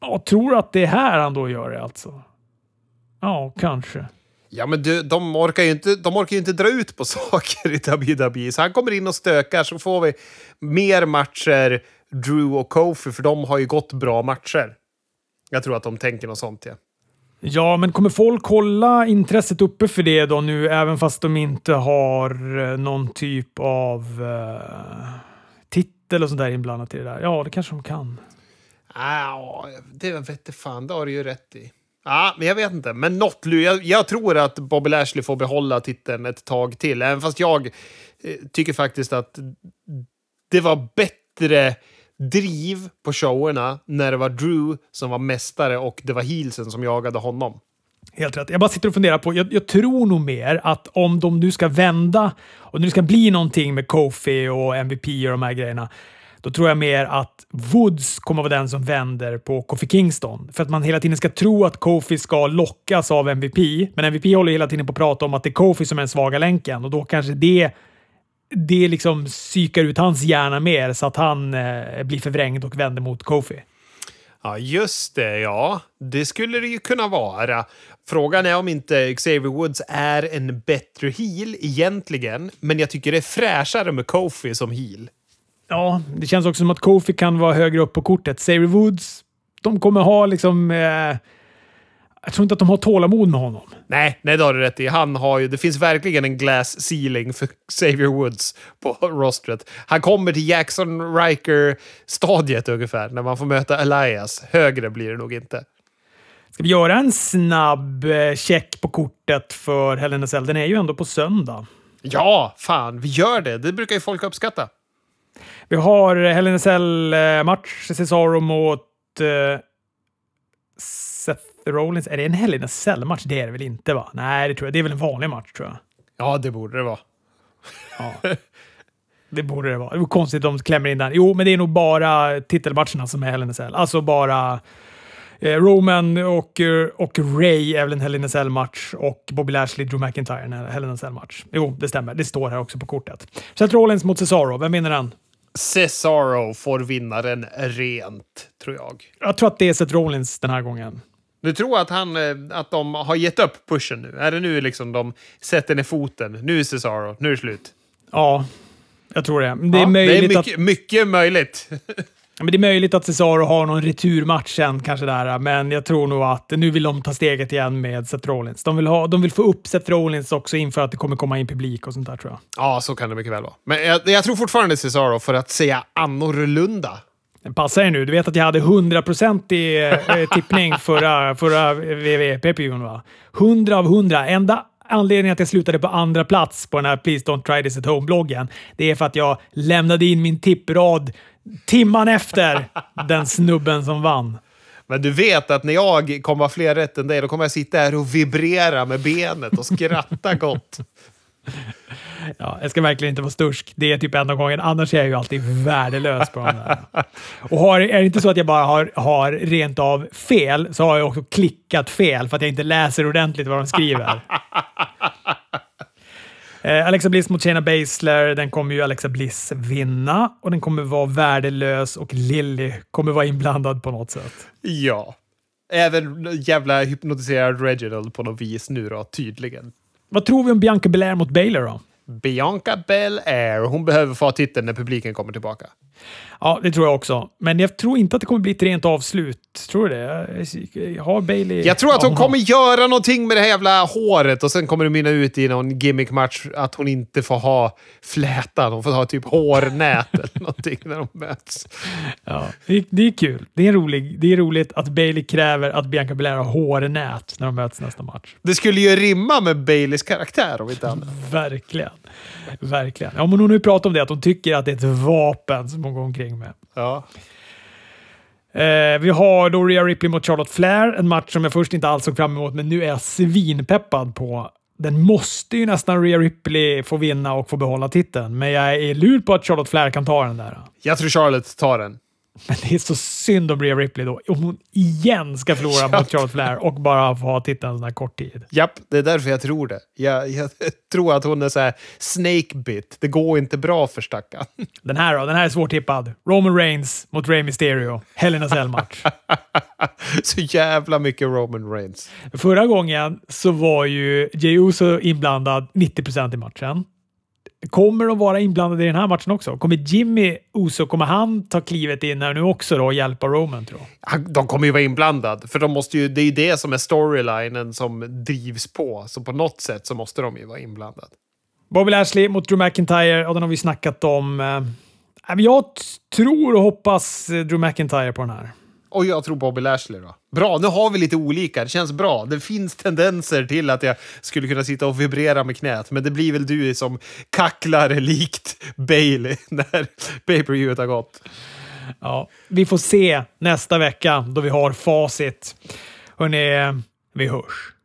Jag tror att det är här han då gör det alltså. Ja, kanske. Ja, men du, de, orkar ju inte, de orkar ju inte dra ut på saker i WWE. Så han kommer in och stökar så får vi mer matcher Drew och Kofi, för de har ju gått bra matcher. Jag tror att de tänker något sånt, ja. Ja, men kommer folk hålla intresset uppe för det då nu, även fast de inte har eh, någon typ av uh, titel och sånt där inblandat i det där? Ja, det kanske de kan. Ah, det vete fan, det har du ju rätt i. Ja, men jag vet inte. Men något, jag, jag tror att Bobby Lashley får behålla titeln ett tag till. Även fast jag eh, tycker faktiskt att det var bättre driv på showerna när det var Drew som var mästare och det var heelsen som jagade honom. Helt rätt. Jag bara sitter och funderar på, jag, jag tror nog mer att om de nu ska vända och nu ska bli någonting med Kofi och MVP och de här grejerna, då tror jag mer att Woods kommer vara den som vänder på Kofi Kingston. För att man hela tiden ska tro att Kofi ska lockas av MVP, men MVP håller hela tiden på att prata om att det är Kofi som är den svaga länken och då kanske det det liksom psykar ut hans hjärna mer så att han eh, blir förvrängd och vänder mot Kofi. Ja, just det. Ja, det skulle det ju kunna vara. Frågan är om inte Xavier Woods är en bättre heel egentligen, men jag tycker det är fräschare med Kofi som heel. Ja, det känns också som att Kofi kan vara högre upp på kortet. Xavier Woods, de kommer ha liksom... Eh, jag tror inte att de har tålamod med honom. Nej, nej, det har du rätt i. Han har ju, det finns verkligen en glass ceiling för Xavier Woods på rostret. Han kommer till Jackson Riker-stadiet ungefär, när man får möta Elias. Högre blir det nog inte. Ska vi göra en snabb eh, check på kortet för Hell SL? Den är ju ändå på söndag. Ja, fan, vi gör det. Det brukar ju folk uppskatta. Vi har Hell SL-match, Cesaro mot uh, Seth Rollins. Är det en a Cell-match? Det är det väl inte? va? Nej, det tror jag. Det är väl en vanlig match, tror jag. Ja, det borde det vara. Ja. Det borde det vara. Det var konstigt om de klämmer in den. Jo, men det är nog bara titelmatcherna som är Hell in. Alltså bara eh, Roman och, eh, och Ray är väl en Hell in a Cell-match och Bobby Lashley, Drew McIntyre en Hell in a Cell-match. Jo, det stämmer. Det står här också på kortet. Seth Rollins mot Cesaro. Vem vinner den? Cesaro får vinnaren rent, tror jag. Jag tror att det är Seth Rollins den här gången. Du tror att, han, eh, att de har gett upp pushen nu? Är det nu liksom de sätter ner foten? Nu är Cesaro, nu är det slut. Ja, jag tror det. Det är, ja, möjligt det är mycket, att, mycket möjligt. men det är möjligt att Cesaro har någon returmatch sen, kanske där, men jag tror nog att nu vill de ta steget igen med Seth Rollins. De vill, ha, de vill få upp Seth Rollins också inför att det kommer komma in publik och sånt där, tror jag. Ja, så kan det mycket väl vara. Men jag, jag tror fortfarande Cesaro för att säga annorlunda. Den passar ju nu. Du vet att jag hade 100% i eh, tippning förra, förra WWE-PPUn, va? 100 av 100. Enda anledningen att jag slutade på andra plats på den här Please Don't Try This At Home-bloggen, det är för att jag lämnade in min tipprad timman efter den snubben som vann. Men du vet att när jag kommer ha fler rätt än dig, då kommer jag sitta här och vibrera med benet och skratta gott. Ja, jag ska verkligen inte vara stursk. Det är typ enda gången. Annars är jag ju alltid värdelös på de där. Och har, är det inte så att jag bara har, har rent av fel, så har jag också klickat fel för att jag inte läser ordentligt vad de skriver. Eh, Alexa Bliss mot Shayna Baszler. Den kommer ju Alexa Bliss vinna och den kommer vara värdelös och Lilly kommer vara inblandad på något sätt. Ja. Även jävla hypnotiserad Reginald på något vis nu då, tydligen. Vad tror vi om Bianca Belair mot Baylor då? Bianca Belair, hon behöver få titeln när publiken kommer tillbaka. Ja, det tror jag också. Men jag tror inte att det kommer bli ett rent avslut. Tror du det? Har Bailey... Jag tror att hon ja, kommer göra någonting med det här jävla håret och sen kommer det mynna ut i någon gimmickmatch att hon inte får ha flätan. Hon får ha typ hårnät eller någonting när de möts. Ja, det, det är kul. Det är, rolig, det är roligt att Bailey kräver att Bianca Belair har hårnät när de möts nästa match. Det skulle ju rimma med Baileys karaktär om inte annat. Verkligen. Verkligen. Ja, men hon har ju pratat om det, att hon tycker att det är ett vapen som hon går omkring med. Ja. Eh, vi har då Rhea Ripley mot Charlotte Flair, en match som jag först inte alls såg fram emot, men nu är jag svinpeppad på. Den måste ju nästan Rhea Ripley få vinna och få behålla titeln, men jag är lur på att Charlotte Flair kan ta den där. Jag tror Charlotte tar den. Men det är så synd om Rhea Ripley då. Om hon igen ska förlora mot Charlotte Flair och bara få ha titeln en sån här kort tid. Japp, det är därför jag tror det. Jag, jag tror att hon är så här snake bit. Det går inte bra för stackarn. Den här då? Den här är svårtippad. Roman Reigns mot Rey Mysterio. Hell in a Cell-match. så jävla mycket Roman Reigns. Förra gången så var ju Jey Uso inblandad 90% i matchen. Kommer de vara inblandade i den här matchen också? Kommer Jimmy Uso, kommer han ta klivet in här nu också då och hjälpa Roman tror De kommer ju vara inblandade, för de måste ju, det är ju det som är storylinen som drivs på. Så på något sätt så måste de ju vara inblandade. Bobby Lashley mot Drew McIntyre, och den har vi snackat om. Eh, jag tror och hoppas Drew McIntyre på den här. Och jag tror Bobby Lashley då. Bra, nu har vi lite olika. Det känns bra. Det finns tendenser till att jag skulle kunna sitta och vibrera med knät, men det blir väl du som kacklar likt Bailey när pay per har gått. Ja, vi får se nästa vecka då vi har facit. Hörrni, vi hörs.